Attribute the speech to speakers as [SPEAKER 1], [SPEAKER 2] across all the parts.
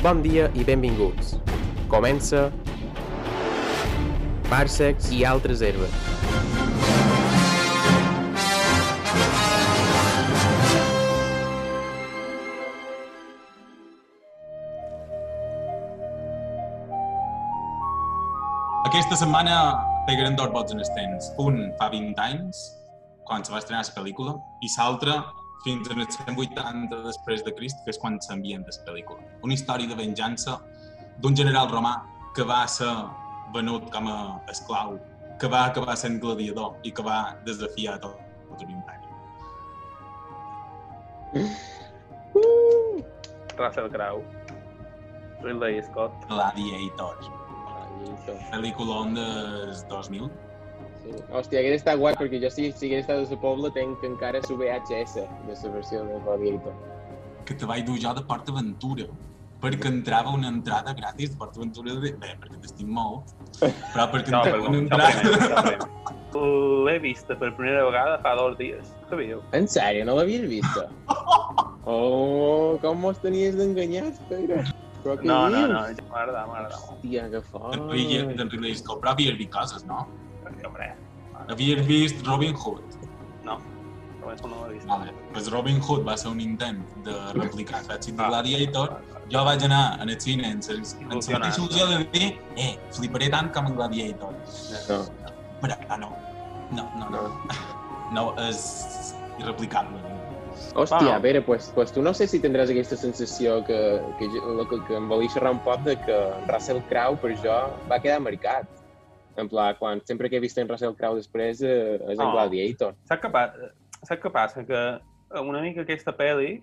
[SPEAKER 1] Bon dia i benvinguts. Comença Parsecs i altres herbes.
[SPEAKER 2] Aquesta setmana pegarem dos vots en els temps. Un fa 20 anys, quan se va estrenar la pel·lícula, i l'altre fins als 180 després de Crist, que és quan s'envien la pel·lícula. Una història de venjança d'un general romà que va ser venut com a esclau, que va acabar sent gladiador i que va desafiar tot, tot un imperi.
[SPEAKER 3] Uh! Russell Crowe. Ridley Scott.
[SPEAKER 2] Gladiator.
[SPEAKER 1] Gladiator.
[SPEAKER 2] Pel·lícula des 2000.
[SPEAKER 1] Sí. Hòstia, hagués estat guai perquè jo si, si hagués estat a la Pobla tenc encara la VHS de la versió de Gladiator.
[SPEAKER 2] que te vaig dur jo de PortAventura perquè entrava una entrada gratis de PortAventura de... bé, perquè t'estim molt però perquè
[SPEAKER 3] No,
[SPEAKER 2] entrava
[SPEAKER 3] però
[SPEAKER 2] una
[SPEAKER 3] no,
[SPEAKER 2] entrada
[SPEAKER 3] primer, no, L'he vista per primera vegada fa dos dies. Sabíeu?
[SPEAKER 1] En sèrio, no l'havies vist? Oh, com mos tenies d'enganyar, Pere? Però què
[SPEAKER 3] No, no,
[SPEAKER 1] dius?
[SPEAKER 3] no, ja m'agrada, m'agrada.
[SPEAKER 1] Hòstia, que fort.
[SPEAKER 2] d'en Ridley- d'en Ridley Scott, però havies vist coses, no?
[SPEAKER 3] Hombre,
[SPEAKER 2] Havies vist Robin Hood
[SPEAKER 3] no. Però això no l'he vist.
[SPEAKER 2] vale. pues Robin Hood va ser un intent de replicar l'èxit de. Gladiator jo vaig anar a el cine en la mateixa il·lusió de dir eh, fliparé tant com en Gladiator
[SPEAKER 1] No.
[SPEAKER 2] però ah, no no, no, no, no és irreplicable
[SPEAKER 1] Hòstia,
[SPEAKER 3] Wow.
[SPEAKER 1] Pere, pues, pues tu no sé si tindràs aquesta sensació que, que, que, que em volia xerrar un poc de que Russell Crowe per jo va quedar marcat. En pla, quan, sempre que he vist en Russell Crowe després eh, és en
[SPEAKER 3] Oh.
[SPEAKER 1] Gladiator.
[SPEAKER 3] Saps què, pa saps què passa? Que una mica aquesta pel·li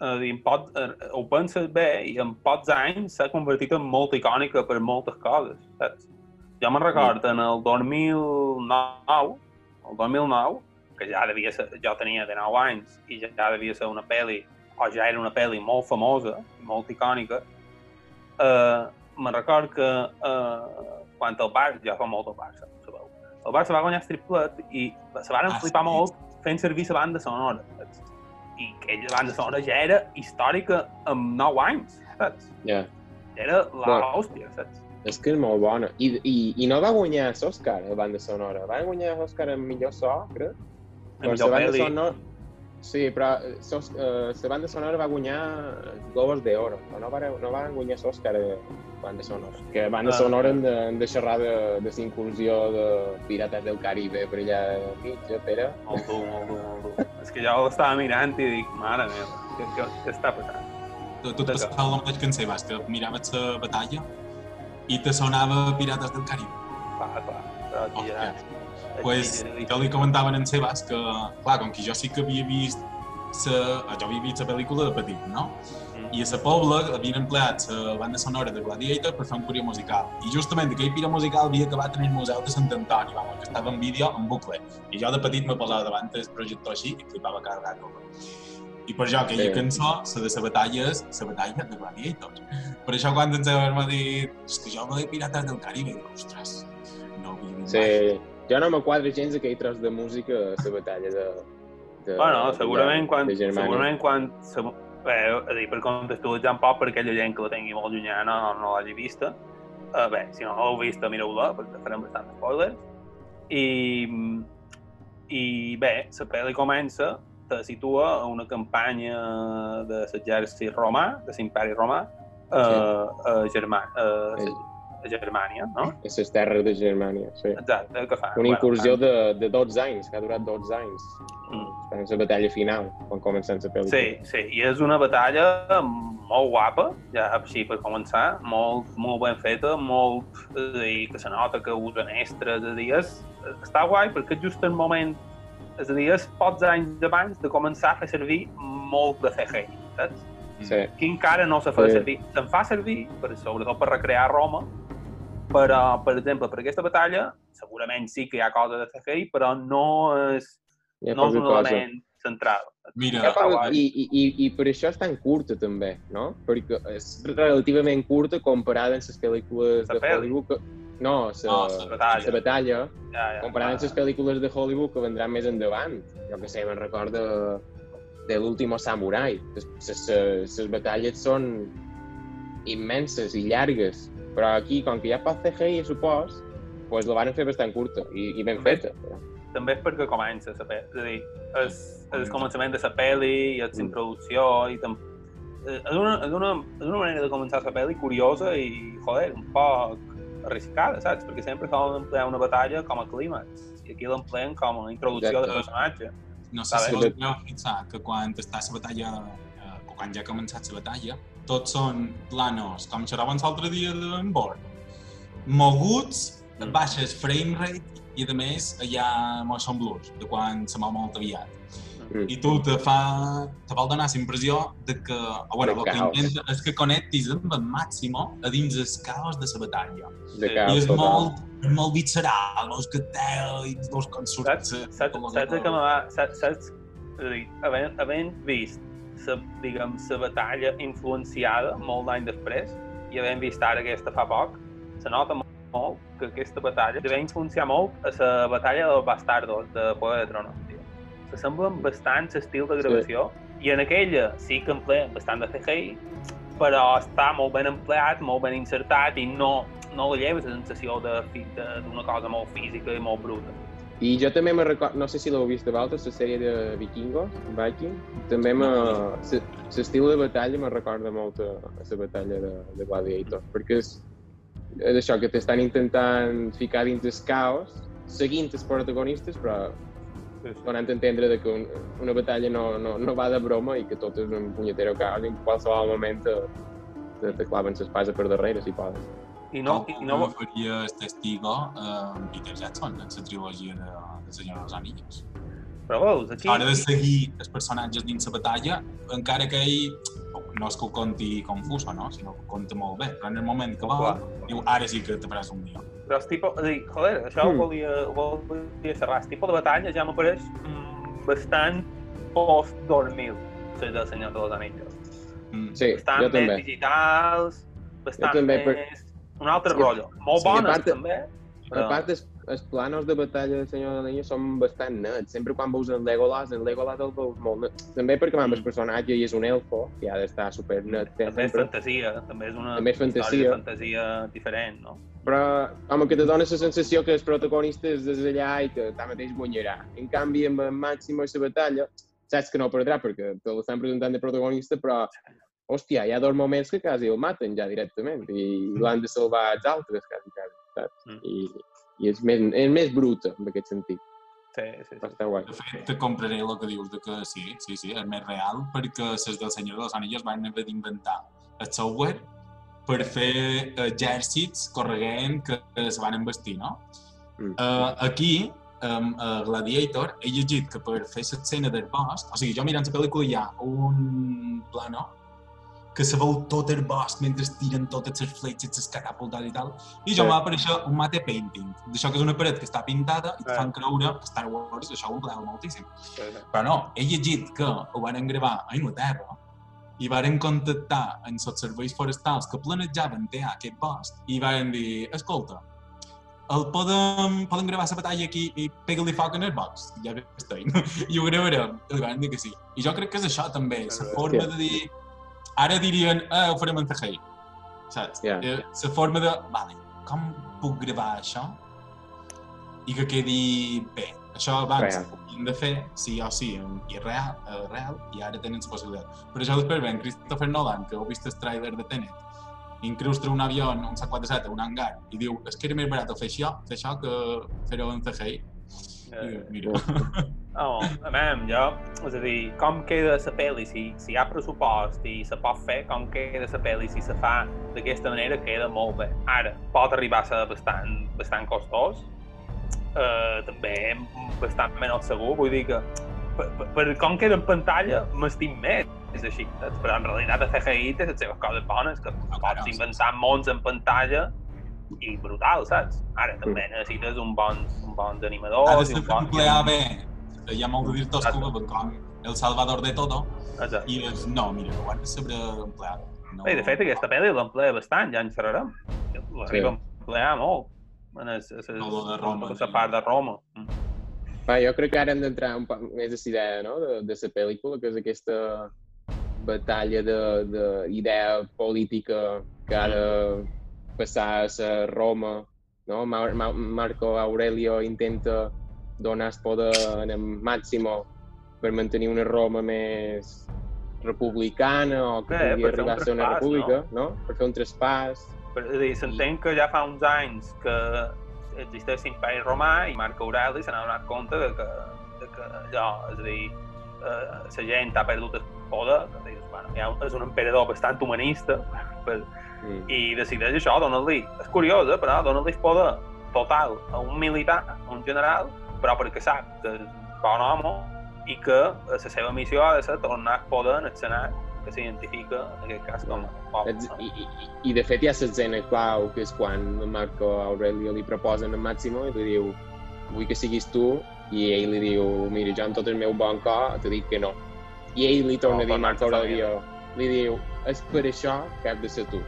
[SPEAKER 3] eh, pot, eh, ho penses bé i en pocs anys s'ha convertit en molt icònica per moltes coses, saps? Jo me'n record en el 2009, el 2009, que ja devia ser, jo tenia de 9 anys i ja, ja devia ser una pel·li, o ja era una pel·li molt famosa, molt icònica, eh, me'n record que eh, quan el Barça, jo fa molt el Barça, sabeu, el Barça va guanyar el triplet i se van
[SPEAKER 2] Ah,
[SPEAKER 3] flipar molt fent servir la banda sonora. Saps? I aquella banda sonora ja era històrica amb 9 anys, saps?
[SPEAKER 1] Ja.
[SPEAKER 3] Ja era la
[SPEAKER 1] Bueno.
[SPEAKER 3] hòstia, saps?
[SPEAKER 1] És que és molt bona. I, i, i no va guanyar l'Òscar, la banda sonora. Va guanyar l'Òscar en millor so, crec. Doncs
[SPEAKER 3] millor
[SPEAKER 1] la banda sonora... Sí, però eh, sos, eh, la banda sonora va guanyar Globos d'Oro, però no, va, no va guanyar l'Òscar de banda sonora. Que banda
[SPEAKER 3] Ah.
[SPEAKER 1] sonora hem de, hem de xerrar de, de la incursió de Pirates del Caribe per allà mig, eh, Pere?
[SPEAKER 3] Molt dur, molt dur, molt dur. És que jo l'estava mirant i dic, mare meva, què, què, què està passant?
[SPEAKER 2] tu, tu et passava el mateix que en Sebas, que miraves la batalla i te sonava Pirates del Caribe.
[SPEAKER 3] Clar, clar, però aquí ja...
[SPEAKER 2] pues, jo li comentava en Sebas que, clar, com que jo sí que havia vist sa, jo havia vist la pel·lícula de petit, no?
[SPEAKER 3] Mm.
[SPEAKER 2] I a la Pobla havien empleat la banda sonora de Gladiator per fer un curió musical. I justament aquell pira musical havia acabat en el Museu de Sant Antoni, vamos, que estava en vídeo en bucle. I jo de petit me posava davant el projector així i flipava cada rato. I per això aquella
[SPEAKER 1] Sí.
[SPEAKER 2] cançó, la de la batalla, és la batalla de Gladiator. Per això quan en Sebas m'ha dit és que jo veia Pirates del Caribe, dic, ostres, no ho havia vist mai.
[SPEAKER 1] Sí. Jo no me quadra gens aquell tros de música a la batalla de... de
[SPEAKER 3] Bueno, segurament quan,
[SPEAKER 1] de
[SPEAKER 3] segurament quan, bé, a dir, per contextualitzar un poc per aquella gent que la tingui molt llunyana no, no l'hagi vista, uh, bé, si no l'heu vista, mireu-la, perquè farem bastant spoilers, i, i bé, la pel·li comença, te situa a una campanya de l'exèrcit romà, de l'imperi romà, a, a, Germà, a,
[SPEAKER 1] Sí.
[SPEAKER 3] A Germània, no?
[SPEAKER 1] A les terres de Germània, sí.
[SPEAKER 3] Exacte, que fa?
[SPEAKER 1] Una incursió
[SPEAKER 3] fan-
[SPEAKER 1] de, de 12 anys, que ha durat 12 anys.
[SPEAKER 3] Mm.
[SPEAKER 1] En la batalla final, quan comencen la pel·lícula.
[SPEAKER 3] Sí, sí, i és una batalla molt guapa, ja així per començar, molt, molt ben feta, molt, és a dir, que se nota que usen extras, és a dir, és, està guai perquè és just el moment, és a dir, és pocs anys abans de començar a fer servir molt de CGI, saps?
[SPEAKER 1] Sí.
[SPEAKER 3] Que encara no se fa
[SPEAKER 1] Sí.
[SPEAKER 3] servir. Se'n fa servir, per, sobretot per recrear Roma, però, per exemple, per aquesta batalla, segurament sí que hi ha coses de CGI, però no és,
[SPEAKER 1] ha
[SPEAKER 3] no és un
[SPEAKER 1] cosa.
[SPEAKER 3] element central.
[SPEAKER 2] Mira,
[SPEAKER 1] poca-
[SPEAKER 3] guai.
[SPEAKER 1] I, i, i, I per això és tan curta, també, no? Perquè és relativament curta comparada amb les pel·lícules de? Hollywood. Que... No, la,
[SPEAKER 2] No,
[SPEAKER 3] la batalla.
[SPEAKER 1] la batalla.
[SPEAKER 3] Ja, ja,
[SPEAKER 1] Comparant amb les pel·lícules de Hollywood que vendran més endavant. Jo que sé, me'n recordo de l'último samurai. Les batalles són immenses i llargues, però aquí, com que ha poc CGI, supos, pues la van fer bastant curta i, i ben feta.
[SPEAKER 3] També és perquè comença la pel·li. És a dir, és, és el començament de la pel·li i és la introducció i tam... és, una, és, una, és una manera de començar la pel·li curiosa i, joder, un poc arriscada, saps? Perquè sempre solen emplear una batalla com a clímax i aquí l'empleen com a introducció
[SPEAKER 1] Exacte.
[SPEAKER 3] de personatge.
[SPEAKER 2] No sé si us heu fixat que quan està la batalla, eh, o quan ja ha començat la batalla, tots són planos, com xerràvem l'altre dia d'en Borg, moguts,
[SPEAKER 3] Mm.
[SPEAKER 2] baixes frame rate i a més hi ha motion blurs, de quan se mou molt aviat.
[SPEAKER 1] Mm.
[SPEAKER 2] I tu te fa, te vol donar la impressió de que, o bueno,
[SPEAKER 1] De
[SPEAKER 2] el que intenta és que connectis amb el Màximo a dins el caos de la batalla.
[SPEAKER 1] De caos
[SPEAKER 2] I és
[SPEAKER 1] total.
[SPEAKER 2] molt, és molt visceral, veus que té, i veus com surt...
[SPEAKER 3] Saps,
[SPEAKER 2] la-
[SPEAKER 3] saps,
[SPEAKER 2] com
[SPEAKER 3] saps
[SPEAKER 2] la-
[SPEAKER 3] el que me va... Saps, saps és a la, diguem, la batalla influenciada molt d'any després i havent vist ara aquesta fa poc, se nota molt, molt que aquesta batalla va influenciar molt a la batalla dels bastardos de Poder de Tronos, tio. S'assemblen bastant l'estil de gravació i en aquella sí que empleen bastant de CGI, però està molt ben empleat, molt ben insertat i no, no li lleves la sensació d'una cosa molt física i molt bruta.
[SPEAKER 1] I jo també me recordo, no sé si l'heu vist de vosaltres, la sèrie de vikingos, Viking, també me... l'estil de batalla me recorda molt a, a la batalla de, de Gladiator, perquè és, és això, que t'estan intentant ficar dins el caos, seguint els protagonistes, però donant a entendre de que un, una batalla no, no, no va de broma i que tot és un punyetero caos i en qualsevol moment te, te, te claven l'espasa per darrere, si poden.
[SPEAKER 3] I no, i no,
[SPEAKER 2] Com faria el testigo eh, Peter Jackson, en la trilogia de, de Senyor dels Anillos.
[SPEAKER 3] però veus, aquí...
[SPEAKER 2] A l'hora de seguir els personatges dins la batalla, encara que ell no és que ho conti confuso, no? sinó que ho conta molt bé, però en el moment que vol,
[SPEAKER 3] Clar.
[SPEAKER 2] diu, ara sí que te faràs un dia.
[SPEAKER 3] Però el tipus, és a dir, joder, això ho
[SPEAKER 1] Hmm.
[SPEAKER 3] volia, ho volia xerrar. El tipus de batalla ja m'apareix mm, bastant post-2000, la del Senyor dels Anillos.
[SPEAKER 2] Mm.
[SPEAKER 1] Sí,
[SPEAKER 3] Bastant
[SPEAKER 1] jo
[SPEAKER 3] més
[SPEAKER 1] també.
[SPEAKER 3] digitals, bastant
[SPEAKER 1] també,
[SPEAKER 3] més...
[SPEAKER 1] per-
[SPEAKER 3] Un altre
[SPEAKER 1] que-
[SPEAKER 3] rotllo. Molt
[SPEAKER 1] sí,
[SPEAKER 3] bones,
[SPEAKER 1] part
[SPEAKER 3] també.
[SPEAKER 1] A part, els, els planos de batalla de Senyor de l'Anillo són bastant nets. Sempre quan veus en Legolas, en Legolas el veus molt net. També perquè amb el personatge i és un elfo, que ha d'estar super net
[SPEAKER 3] També és fantasia, també és una
[SPEAKER 1] També és
[SPEAKER 3] història
[SPEAKER 1] fantasia.
[SPEAKER 3] de fantasia diferent, no?
[SPEAKER 1] Però com que te dona la sensació que el protagonista és des d'allà i que tanmateix guanyarà. En canvi, amb el Màximo i la batalla, saps que no perdrà perquè te l'estan presentant de protagonista, però hòstia, hi ha dos moments que quasi el maten ja directament i l'han de salvar els altres, quasi, quasi, saps?
[SPEAKER 3] Mm.
[SPEAKER 1] I, i és, més, és més bruta, en aquest sentit.
[SPEAKER 3] Sí, sí, sí.
[SPEAKER 1] Està guai.
[SPEAKER 2] De fet, te compraré el que dius de que sí, sí, sí, és més real, perquè les del Senyor dels Anillos van haver d'inventar el software per fer exèrcits corregent que es van embestir, no?
[SPEAKER 1] Mm.
[SPEAKER 2] Uh, aquí, um, a Gladiator, he llegit que per fer l'escena del bosc, o sigui, jo mirant la pel·lícula hi ha un plano que se veu tot el bosc mentre es tiren totes les fletxes, les catapultes i tal, i jo
[SPEAKER 1] Sí.
[SPEAKER 2] m'ha aparèixer un mate painting, d'això que és una paret que està pintada i et
[SPEAKER 3] Sí.
[SPEAKER 2] fan creure que Star Wars això ho empleava moltíssim.
[SPEAKER 3] sí, sí.
[SPEAKER 2] Però no, he llegit que ho van gravar a Inglaterra i varen contactar amb els serveis forestals que planejaven tear aquest bosc i varen dir, escolta, el podem, podem gravar la batalla aquí i pega-li foc en el box, ja que estem, i ho gravarem. I li van dir que sí. I jo crec que és això també, la forma de dir... Ara dirien, eh, ho farem en CGI, saps?
[SPEAKER 1] Ja.
[SPEAKER 2] Eh, La forma de, vale, com puc gravar això i que quedi bé? Això abans
[SPEAKER 1] Real.
[SPEAKER 2] ho havien de fer, sí o sí, en- i real, eh, real, i ara tenen la possibilitat. Però això després ven Christopher Nolan, que heu vist el trailer de Tenet, increus un avió, un 747, a un hangar, i diu, és que era més barat fer això, fer això que fer-ho en CGI.
[SPEAKER 3] Eh,
[SPEAKER 2] mira,
[SPEAKER 3] No, a veure, jo, és a dir, com queda la pel·li, si, si hi ha pressupost i se pot fer, com queda la pel·li, si se fa d'aquesta manera, queda molt bé. Ara, pot arribar a ser bastant, bastant costós, eh, també bastant menys segur, vull dir que per, per, per com queda en pantalla, m'estim més, és així, però en realitat el CGI té les seves coses bones, que pots inventar mons en pantalla i brutal, saps? Ara també necessites un bons, un bons
[SPEAKER 2] ha
[SPEAKER 3] animadors
[SPEAKER 2] de saber
[SPEAKER 3] bon...
[SPEAKER 2] emplear bé. Hi ha molt de directors veuen com el salvador de todo,
[SPEAKER 3] Exacte.
[SPEAKER 2] i és, no, mira, ho han de saber emplear. No,
[SPEAKER 3] Bé, de fet, aquesta pel·li l'emplea bastant, ja en xerrarem. L'arriba
[SPEAKER 1] Sí.
[SPEAKER 3] a emplear molt. En es, es, es,
[SPEAKER 2] Lo de Roma,
[SPEAKER 3] la part de Roma. Mm.
[SPEAKER 1] Va, jo crec que ara hem d'entrar un poc més a la idea no? de, de la pel·lícula, que és aquesta batalla d'idea política que ha de passar a ser Roma, no? Mar Mar Marco Aurelio intenta donar el poder en el Màximo per mantenir una Roma més republicana o que
[SPEAKER 3] Eh,
[SPEAKER 1] pugui arribar a ser una república, no? Per fer un traspàs.
[SPEAKER 3] Per, és a dir, s'entén que ja fa uns anys que existeix l'imperi romà i Marc Aureli se n'ha donat compte de que, de que allò, és a dir, eh, la gent ha perdut el poder, que dius, bueno, ja és un emperador bastant humanista, per,
[SPEAKER 1] Mm.
[SPEAKER 3] i decideix això, donar-li, és curiós, eh, però donar-li poder total a un militar, a un general, però perquè sap que és bon home i que la seva missió ha de ser tornar poder en el Senat, que s'identifica, en aquest cas, com a poble. No?
[SPEAKER 1] I, i, I de fet hi ha l'escena clau, que és quan Marco Aurelio li proposen a Máximo i li diu vull que siguis tu, i ell li diu mira, jo amb tot el meu bon cor te dic que no. I ell li torna
[SPEAKER 3] No,
[SPEAKER 1] a dir a Marco Aurelio, li diu és per això que has de ser tu.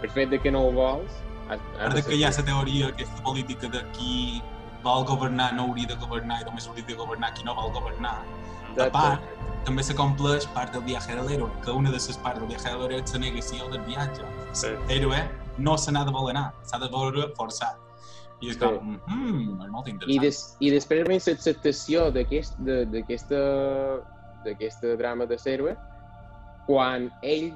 [SPEAKER 1] Per fet de que no ho vols, has,
[SPEAKER 2] A
[SPEAKER 1] has de
[SPEAKER 2] que hi ha la teoria aquesta política de qui vol governar no hauria de governar i només hauria de governar qui no vol governar. A
[SPEAKER 1] Exacte.
[SPEAKER 2] part, també se compleix part del viatge de l'héroe, que una de les parts del viatge de l'héroe és la negació del viatge.
[SPEAKER 3] Sí.
[SPEAKER 2] L'héroe no se n'ha de voler anar, s'ha de veure forçat. I és
[SPEAKER 1] Sí.
[SPEAKER 2] com, mm, és molt
[SPEAKER 1] I,
[SPEAKER 2] interessant.
[SPEAKER 1] des, I després ve l'acceptació d'aquesta d'aquesta drama de l'héroe quan ell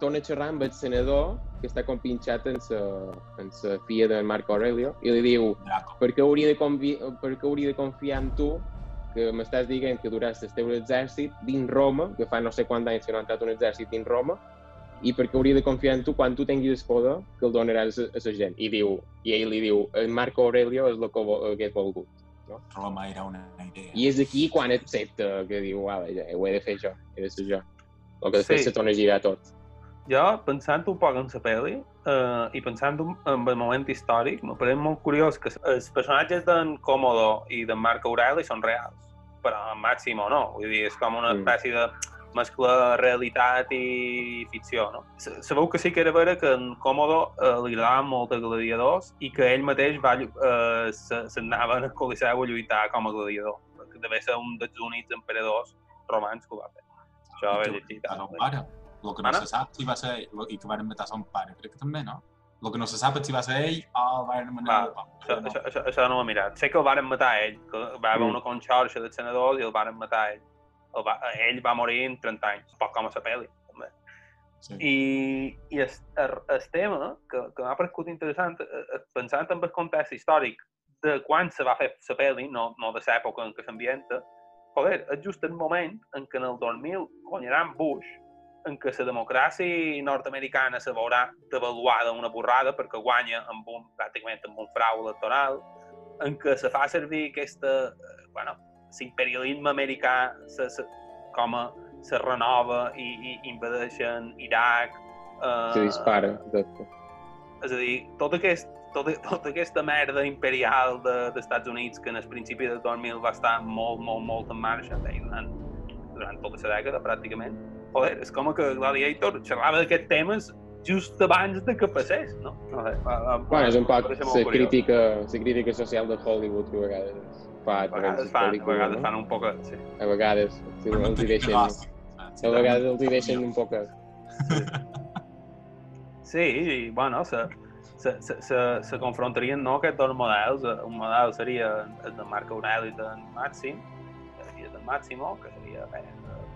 [SPEAKER 1] torna a xerrar amb el senador que està compinxat en sa, en sa filla de Marco Aurelio i li diu per què hauria de, convi per què hauria de confiar en tu que m'estàs dient que duràs el teu exèrcit dins Roma, que fa no sé quants anys que no ha entrat un exèrcit dins Roma, i per què hauria de confiar en tu quan tu tinguis el poder que el donaràs a, la gent. I, diu, I ell li diu, el Marco Aurelio és el que hagués volgut.
[SPEAKER 2] Roma era una idea.
[SPEAKER 1] I és aquí quan accepta que diu, ja, ho he de fer jo, he de ser jo. O que després
[SPEAKER 3] Sí.
[SPEAKER 1] se torna a girar tot.
[SPEAKER 3] Jo, pensant un poc en la pel·li eh, i pensant en el moment històric, me pareix molt curiós que els personatges d'en Còmodo i d'en Marc Aureli són reals, però en Màximo no. Vull dir, és com una espècie de mescla de realitat i ficció, no? Sabeu que sí que era vera que en Còmodo eh, li agradaven molt els gladiadors i que ell mateix va, eh, s'anava al Coliseu a lluitar com a gladiador, que devia ser un dels únics emperadors romans que ho va fer. Això ho he llegit.
[SPEAKER 2] A son pare. El que no
[SPEAKER 3] Ara?
[SPEAKER 2] se sap si va ser ell, i que van matar son pare, crec que també, no? El que no se sap és si va ser ell o el van manar
[SPEAKER 3] Va,
[SPEAKER 2] el pare.
[SPEAKER 3] Això, això, això, això no ho he mirat. Sé que el varen matar ell, que va haver
[SPEAKER 1] Mm.
[SPEAKER 3] una conxorxa dels senadors i el varen matar ell. El va, ell va morir en 30 anys, poc com a la pel·li. També.
[SPEAKER 2] Sí.
[SPEAKER 3] I, i el, el, el tema que, que m'ha paregut interessant, eh, eh, pensant en el context històric de quan se va fer la pel·li, no, no de l'època en què s'ambienta, joder, és just el moment en què en el 2000 guanyaran Bush, en què la democràcia nord-americana se veurà devaluada una borrada perquè guanya amb un, pràcticament amb un frau electoral, en què se fa servir aquesta, eh, bueno, l'imperialisme americà se, se, com a se renova i, i invadeixen Iraq. Eh,
[SPEAKER 1] Se dispara. Exacte.
[SPEAKER 3] És a dir, tot aquest, tot, tota aquesta merda imperial de, dels Estats Units que en el principi del 2000 va estar molt, molt, molt en marxa durant, durant tota la dècada, pràcticament. Joder, és com que Gladiator xerrava d'aquests temes just abans de que passés, no? no sé, va, va,
[SPEAKER 1] Bueno, és un poc la crítica, la crítica social de Hollywood que a vegades fa
[SPEAKER 3] A vegades fan, a vegades fan un poc... Sí.
[SPEAKER 1] A vegades, sí,
[SPEAKER 2] Per
[SPEAKER 1] els hi deixen, a vegades els hi deixen un poc...
[SPEAKER 3] Sí, i, bueno, se, se, se, se, se confrontarien no, aquests dos models. Un model seria el de Marc Aureli i d'en Màxim, que seria del Màximo, que seria bé,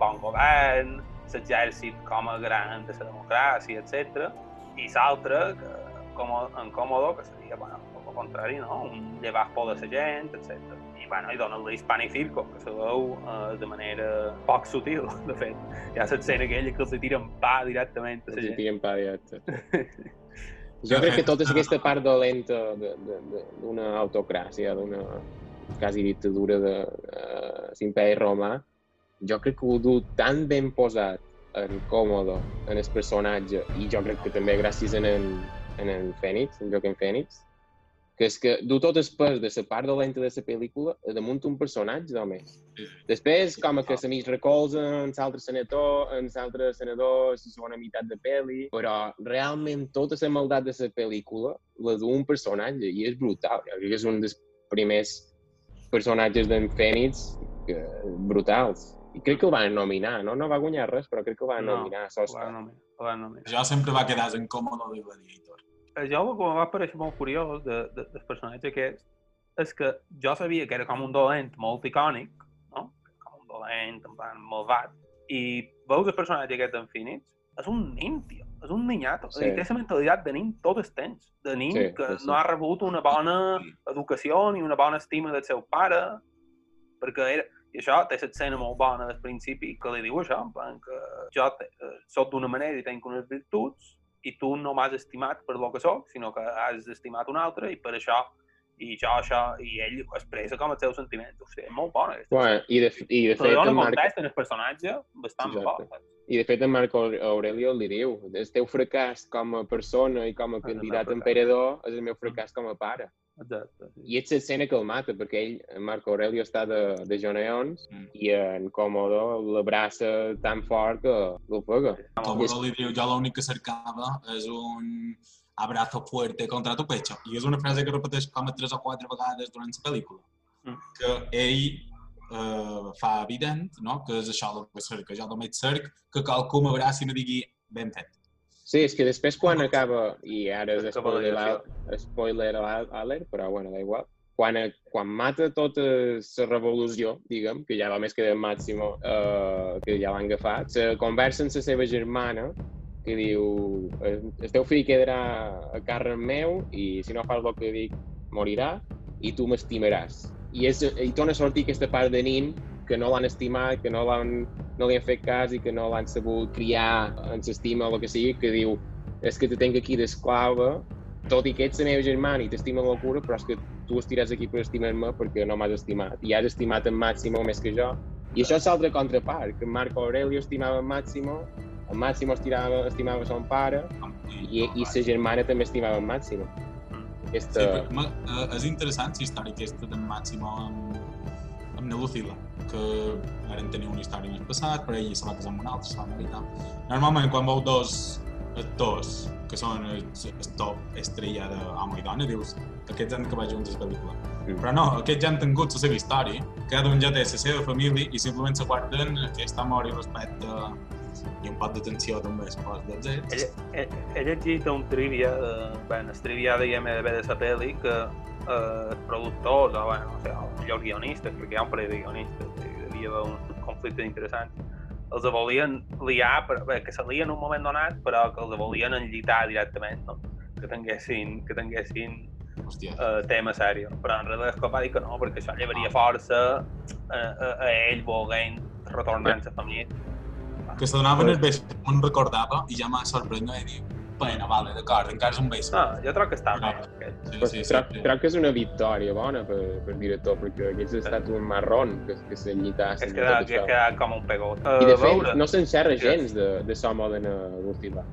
[SPEAKER 3] bon govern, l'exèrcit com a gran de la democràcia, etc. I l'altre, que com en Còmodo, que seria, bueno, el contrari, no? un llevar por de la gent, etc. I, bueno, i dona l'Hispanifirco, que se veu eh, de manera poc sutil, de fet. Hi ha l'escena aquella que els tiren pa directament a la
[SPEAKER 1] Els
[SPEAKER 3] gent.
[SPEAKER 1] tiren pa directe. Jo crec que tota aquesta part dolenta de- de- de- d'una autocràcia, d'una quasi dictadura de uh, l'imperi romà, jo crec que ho du tan ben posat en Còmodo, en el personatge, i jo crec que també gràcies en en, en el Fènix, en Joaquim Fènix, que és que du tot el pes de la part dolenta de la pel·lícula damunt un personatge només. Després, com que m'hi recolzen l'altre senador, en l'altre senador, la segona meitat de pel·li, però realment tota la maldat de la pel·lícula la du un personatge i és brutal. Jo crec que és un dels primers personatges d'en Fènix que, brutals. I crec que el van nominar, no? No va guanyar res, però crec que el van
[SPEAKER 3] No,
[SPEAKER 1] nominar a
[SPEAKER 3] Ho
[SPEAKER 1] l'Oscar.
[SPEAKER 3] van nominar, ho van nominar.
[SPEAKER 2] Jo sempre va quedar en còmode de Gladiator.
[SPEAKER 3] Jo el que em va pareixer molt curiós de, de, del personatge aquest és que jo sabia que era com un dolent molt icònic, no? Com un dolent, en plan, malvat, i veus el personatge aquest en Phoenix, és un nin, tio. És un ninyato.
[SPEAKER 1] Sí.
[SPEAKER 3] Sí. Té la mentalitat de nin tot el temps. De nin
[SPEAKER 1] Sí,
[SPEAKER 3] que
[SPEAKER 1] sí.
[SPEAKER 3] no ha rebut una bona educació ni una bona estima del seu pare, perquè era, i això té l'escena molt bona del principi que li diu això, en plan que jo te, eh, soc d'una manera i tinc unes virtuts i tu no m'has estimat per lo que sóc, sinó que has estimat un altre i per això i jo això, i ell ho expressa com els seus sentiments. O sigui, és molt bona aquesta.
[SPEAKER 1] Bueno, i, de, i de
[SPEAKER 3] Però
[SPEAKER 1] fet,
[SPEAKER 3] dona
[SPEAKER 1] en Marc,
[SPEAKER 3] context en el personatge bastant
[SPEAKER 1] exacte. i de fet en Marco Aurelio li diu el teu fracàs com a persona i com a
[SPEAKER 3] meu
[SPEAKER 1] candidat a emperador és el meu fracàs com a pare.
[SPEAKER 3] Exacte. Sí.
[SPEAKER 1] I és l'escena que el mata, perquè ell, en Marco Aurelio, està de, de Joneons
[SPEAKER 2] Mm.
[SPEAKER 1] i en Còmodo l'abraça tan fort que l'ofega.
[SPEAKER 2] Com li diu, jo l'únic que cercava és un abrazo fuerte contra tu pecho. I és una frase que repeteix com a tres o quatre vegades durant la pel·lícula.
[SPEAKER 3] Mm.
[SPEAKER 2] Que ell eh, fa evident no? que és això el que cerca. Jo només cerc que qualcú m'abraci i no digui ben fet.
[SPEAKER 1] Sí, és que després quan acaba, i ara és spoiler, spoiler al- alert, però bueno, da igual, quan, quan mata tota la revolució, diguem, que ja només queda en Màximo, eh, que ja l'han agafat, se conversa amb la seva germana, que diu, "El- el teu fill quedarà a càrrec meu i si no fas el que dic morirà i tu m'estimaràs. I, és, I torna a sortir aquesta part de nin que no l'han estimat, que no, l'han, no li han fet cas i que no l'han sabut criar en s'estima o el que sigui, que diu és que te tenc aquí d'esclava, tot i que ets la meva germana i t'estimo amb locura, però és que tu estiràs aquí per estimar-me perquè no m'has estimat. I has estimat en Màximo més que jo. I això és l'altra contrapart, que Marco Aurelio estimava en Màximo, en Màximo estimava, estimava son pare i, i sa germana també estimava en Màximo.
[SPEAKER 2] Sí,
[SPEAKER 1] Aquesta...
[SPEAKER 2] perquè, ma- eh, és interessant la història aquesta d'en Màximo amb, amb na Lucila, que varen tenir una història més passat, però ell se va casar amb un altre, se va tal. Normalment, quan veu dos actors que són el, el top estrella d'home i dona, dius aquests han acabat junts a la pel·lícula.
[SPEAKER 1] Mm.
[SPEAKER 2] Però no, aquests ja han tingut la seva història, cada un ja té la seva família i simplement se guarden aquest amor i respecte i un pot d'atenció també, suposo, dels
[SPEAKER 3] He,
[SPEAKER 2] ells.
[SPEAKER 3] he, he llegit un trivia, de, bueno, el trivia de IMDB de la pel·li, que eh, els productors, o bueno, no sé, els millors guionistes, perquè hi ha un parell de guionistes, hi havia un conflicte interessant, els volien liar, per, bé, que se lien en un moment donat, però que els volien enllitar directament, no? que tinguessin, que tinguessin
[SPEAKER 2] Hòstia.
[SPEAKER 3] eh, tema sèrio. Però en realitat Scott va dir que no, perquè això llevaria força a, a, a ell volent retornar a la família.
[SPEAKER 2] Que se donaven el beix, no em recordava i ja m'ha sorprès no? i dic, bueno, vale, d'acord, encara és un beix.
[SPEAKER 3] Ah, jo trobo que està bé. Aquest.
[SPEAKER 2] Sí, sí, sí,
[SPEAKER 1] crec,
[SPEAKER 2] sí.
[SPEAKER 1] crec que és una victòria bona per, per director, perquè hagués estat un marrón que, que s'enllitassin
[SPEAKER 3] És
[SPEAKER 1] amb
[SPEAKER 3] que ha quedat com un pegot.
[SPEAKER 1] I de
[SPEAKER 3] Eh,
[SPEAKER 1] fet, no s'enxerra
[SPEAKER 3] Sí.
[SPEAKER 1] gens de, de Som Oden a l'Urtila.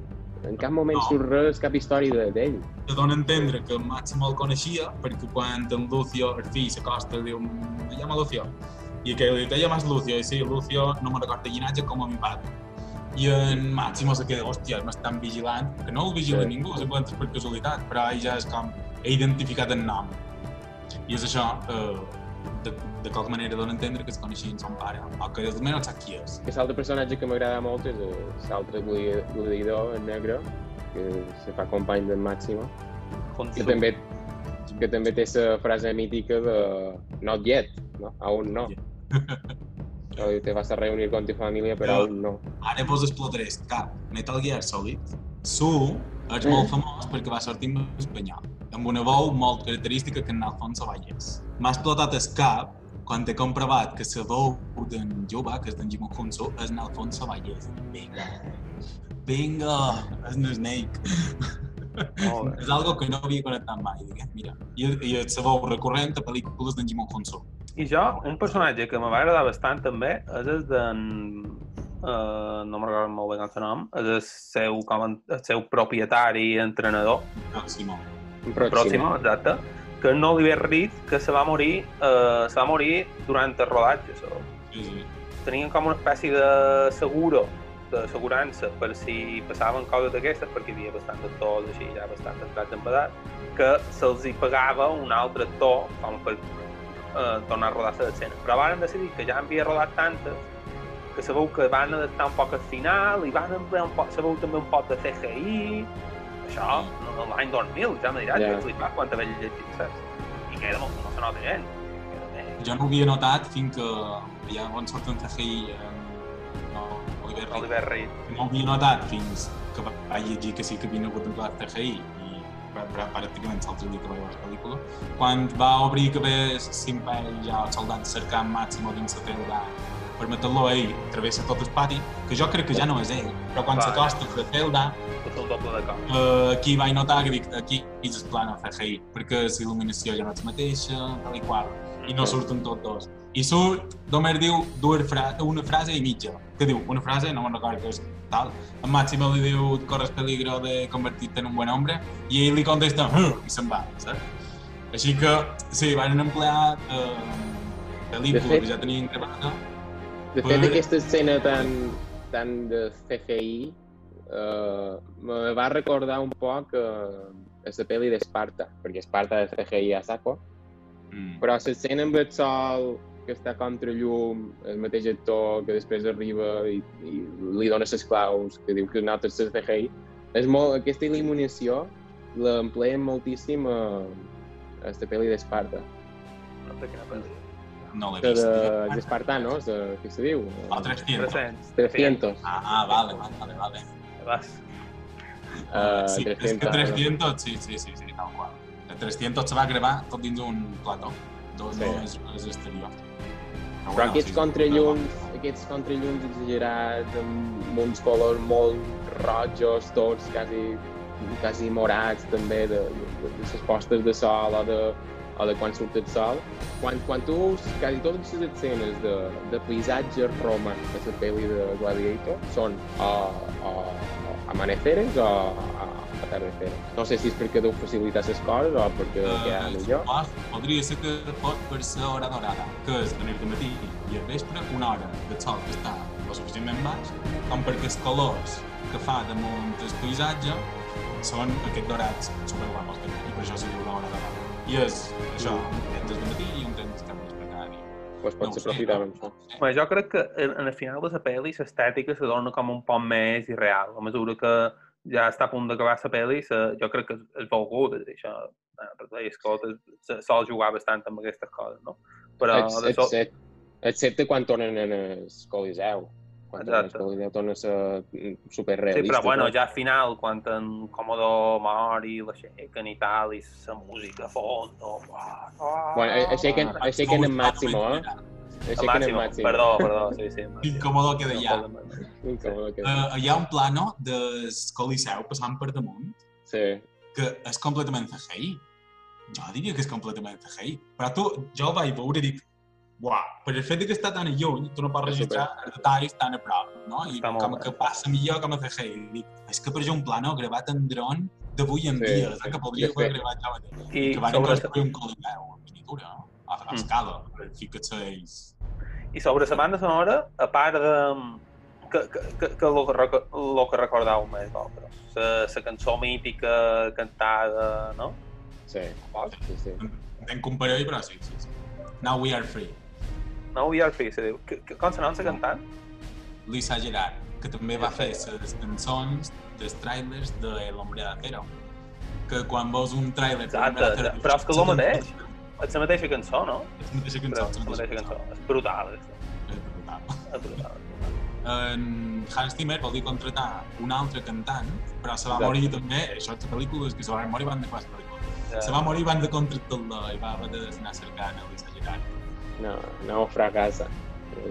[SPEAKER 1] En cap moment
[SPEAKER 2] No.
[SPEAKER 1] surt res, cap història de- d'ell.
[SPEAKER 2] Te dona a entendre que Máximo el coneixia, perquè quan en Lucio, el fill, s'acosta diu, me llama Lucio. I que li te llamas Lucio, i sí, Lucio no me recorda llinatge com a mi pare. I en Máximo se queda, hòstia, m'estan vigilant, que no el vigila
[SPEAKER 1] Sí.
[SPEAKER 2] ningú, simplement és per casualitat, però ell ja és com, he identificat el nom. I és això, eh, de, de qualque manera dona a entendre que es coneixien son pare, o que almenys sap qui és.
[SPEAKER 1] Que l'altre personatge que m'agrada molt és l'altre gladi- gladiador, el negre, que se fa company del Màximo, que també, que també té la frase mítica de not yet, no? Aún no. O te vas a reunir con tu familia, però aún no.
[SPEAKER 2] Ara vos explotaré cap. Metal Gear Solid. Su és molt famós perquè va sortir en espanyol, amb una veu molt característica que en Alfonso Valles. M'ha explotat el cap quan he comprovat que la veu d'en Juba, que és d'en Jimon Hunso, és en Alfonso Valles. Vinga, vinga, és en Snake.
[SPEAKER 3] Bé.
[SPEAKER 2] és algo que no havia connectat mai, diguem, mira. I, i la veu recurrent a pel·lícules d'en Jimon Hunso.
[SPEAKER 3] I jo, un personatge que me va agradar bastant també és el d'en... Uh, no me'n recordo molt bé com se nom, és el seu, com, el seu propietari i entrenador,
[SPEAKER 2] Pròximo.
[SPEAKER 1] Un pròxim.
[SPEAKER 3] Próximo, exacte, que no li ve rit que se va morir, uh, se va morir durant el rodatge. So,
[SPEAKER 2] Sí, sí.
[SPEAKER 3] tenien com una espècie de seguro, d'assegurança per si passaven coses d'aquestes, perquè hi havia bastant actors així, ja bastant entrats en edat, que se'ls hi pagava un altre actor com per eh, tornar a rodar l'escena. Però varen decidir que ja havia rodat tantes que sabeu que van adaptar un poc al final i van emplear un poc, sabeu també un poc de CGI, això, l'any 2000, ja me diràs, yeah. que flipat quan t'havia llegit, saps? I queda molt, no se nota bé.
[SPEAKER 2] Jo no ho havia notat fins que ja on surt en CGI no, Oliver Reed.
[SPEAKER 3] Oliver Reed.
[SPEAKER 2] No havia notat fins que vaig llegir que sí que havien hagut empleat CGI i pra- pra- pràcticament l'altre dia que vaig veure la pel·lícula. Quan va obrir que ve l'imperi ja els soldats cercant Màximo dins la tenda per matar-lo ell, travessa tot el pati, que jo crec que ja no és ell, però quan
[SPEAKER 3] Va,
[SPEAKER 2] s'acosta a la celda,
[SPEAKER 3] el de
[SPEAKER 2] eh, aquí vaig notar que dic, aquí és el plano CGI, perquè la il·luminació ja no és mateixa, tal i qual, i no surten tots dos. I surt, només diu dues fra una frase i mitja, que diu? Una frase, no me'n recordo que és. Tal, en Máximo li diu corres peligro de convertir-te en un buen hombre, i ell li contesta, "Hm", i se'n va, saps? Així que, sí, van emplear eh, pel·lícula
[SPEAKER 1] fet-
[SPEAKER 2] que ja tenien gravada,
[SPEAKER 1] De fet,
[SPEAKER 2] Per-
[SPEAKER 1] aquesta escena tan, tan de CGI eh, me va recordar un poc eh, a la pel·li d'Esparta, perquè Esparta de CGI a saco,
[SPEAKER 2] mm.
[SPEAKER 1] però l'escena amb el sol que està contra llum, el mateix actor que després arriba i, i li dona les claus, que diu que nota el CGI, és molt, aquesta il·luminació l'empleen moltíssim a, a la pel·li d'Esparta.
[SPEAKER 3] No
[SPEAKER 2] no l'he
[SPEAKER 1] De,
[SPEAKER 2] vist.
[SPEAKER 1] de, d'Esparta, no? De, què se diu?
[SPEAKER 2] Ah, 300.
[SPEAKER 3] 300.
[SPEAKER 1] 300.
[SPEAKER 2] Ah, ah, vale, vale, vale.
[SPEAKER 3] Vas.
[SPEAKER 1] Uh,
[SPEAKER 2] sí, és que
[SPEAKER 1] 300.
[SPEAKER 2] 300, sí, sí, sí, sí, tal qual. El 300 se va gravar tot dins un plató, no,
[SPEAKER 1] Sí.
[SPEAKER 2] no és, és exterior.
[SPEAKER 1] Però aquests contrallums, aquests contrallums exagerats, amb uns colors molt rojos, tots quasi, quasi morats també, de, de, de les postes de sol o de, o de quan surt el sol. Quan, quan tu veus quasi totes les escenes de, de paisatge roma de la pel·li de Gladiator són o, o, o amaneceres o a, atardeceres. No sé si és perquè deu facilitar les coses o perquè uh, queda millor.
[SPEAKER 2] Uh, podria ser que pot per ser hora dorada, que és venir de matí i al vespre una hora del sol que està lo suficientment baix, com perquè els colors que fa damunt el paisatge són aquests dorats superguapos que i per això se diu l'hora dorada. I és això, un temps de matí i un temps que vespre cada dia.
[SPEAKER 1] Pues
[SPEAKER 2] No
[SPEAKER 1] pot
[SPEAKER 2] ho
[SPEAKER 1] ser aprofitar
[SPEAKER 2] no?
[SPEAKER 1] amb això.
[SPEAKER 3] Bé, jo crec que en, en el final de la pel·li l'estètica se dona com un poc més irreal. A mesura que ja està a punt d'acabar la pel·li, se, jo crec que és, és això, eh, Ridley Scott es, se, sol jugar bastant amb aquestes coses, no? Però
[SPEAKER 1] Ex-
[SPEAKER 3] de sol...
[SPEAKER 1] excepte, excepte quan tornen en el Coliseu. Quan tornen
[SPEAKER 3] Exacte.
[SPEAKER 1] al Coliseu torna a ser
[SPEAKER 3] Sí,
[SPEAKER 1] superrealista.
[SPEAKER 3] però bueno, ja al final, quan en Commodore mor i l'aixequen i tal, i la música a fons, no? Uah, uah,
[SPEAKER 1] Bueno, aixequen, aixequen en Máximo, eh?
[SPEAKER 3] Máximo,
[SPEAKER 1] Máximo.
[SPEAKER 3] perdó, perdó, sí, sí. Máximo.
[SPEAKER 2] Incòmodo queda ja.
[SPEAKER 1] Incòmode que...
[SPEAKER 2] Uh, hi ha un plano del Coliseu passant per damunt
[SPEAKER 1] Sí.
[SPEAKER 2] que és completament CGI. Jo diria que és completament CGI. Però tu, jo el vaig veure i dic, uah, per el fet de que està tan lluny, tu no pots registrar els detalls tan a prop, no? I
[SPEAKER 3] Està
[SPEAKER 2] com
[SPEAKER 3] bé.
[SPEAKER 2] que passa millor com a CGI. I dic, és que per això un plano gravat en dron d'avui en
[SPEAKER 1] Sí,
[SPEAKER 2] dia, que podria haver gravat jo mateix.
[SPEAKER 3] I
[SPEAKER 2] que van
[SPEAKER 3] sobre,
[SPEAKER 2] construir un Coliseu en miniatura, no? A, a
[SPEAKER 3] Mm.
[SPEAKER 2] escala, per ficar-se
[SPEAKER 3] I sobre la banda sonora, a part de... Que, que, que, que lo, que, reco- lo que recordeu més d'altres. La, cançó mítica cantada, no?
[SPEAKER 1] Sí, sí, sí.
[SPEAKER 2] En comparell, però sí, sí, sí. Now we are free.
[SPEAKER 3] No, We Are Free, se diu. Que, que consonants cantant?
[SPEAKER 2] Lisa Gerard, que també va fer les cançons dels trailers de L'Hombre de Acero. Que quan veus un trailer
[SPEAKER 3] Exacte, però és que és el mateix. És la mateixa cançó, no?
[SPEAKER 2] És la mateixa
[SPEAKER 3] Però
[SPEAKER 2] cançó.
[SPEAKER 3] és la mateixa cançó. És brutal, és,
[SPEAKER 2] És brutal.
[SPEAKER 3] és brutal.
[SPEAKER 2] En Hans Zimmer vol dir contratar un altre cantant, però se va
[SPEAKER 1] Exacte.
[SPEAKER 2] morir també, això és pel·lícules que se van morir van de quasi pel·lícules.
[SPEAKER 3] Ja.
[SPEAKER 2] Se va morir van de contractar-la i va haver d'anar cercant a Lisa Gerard.
[SPEAKER 1] No, no fracassa.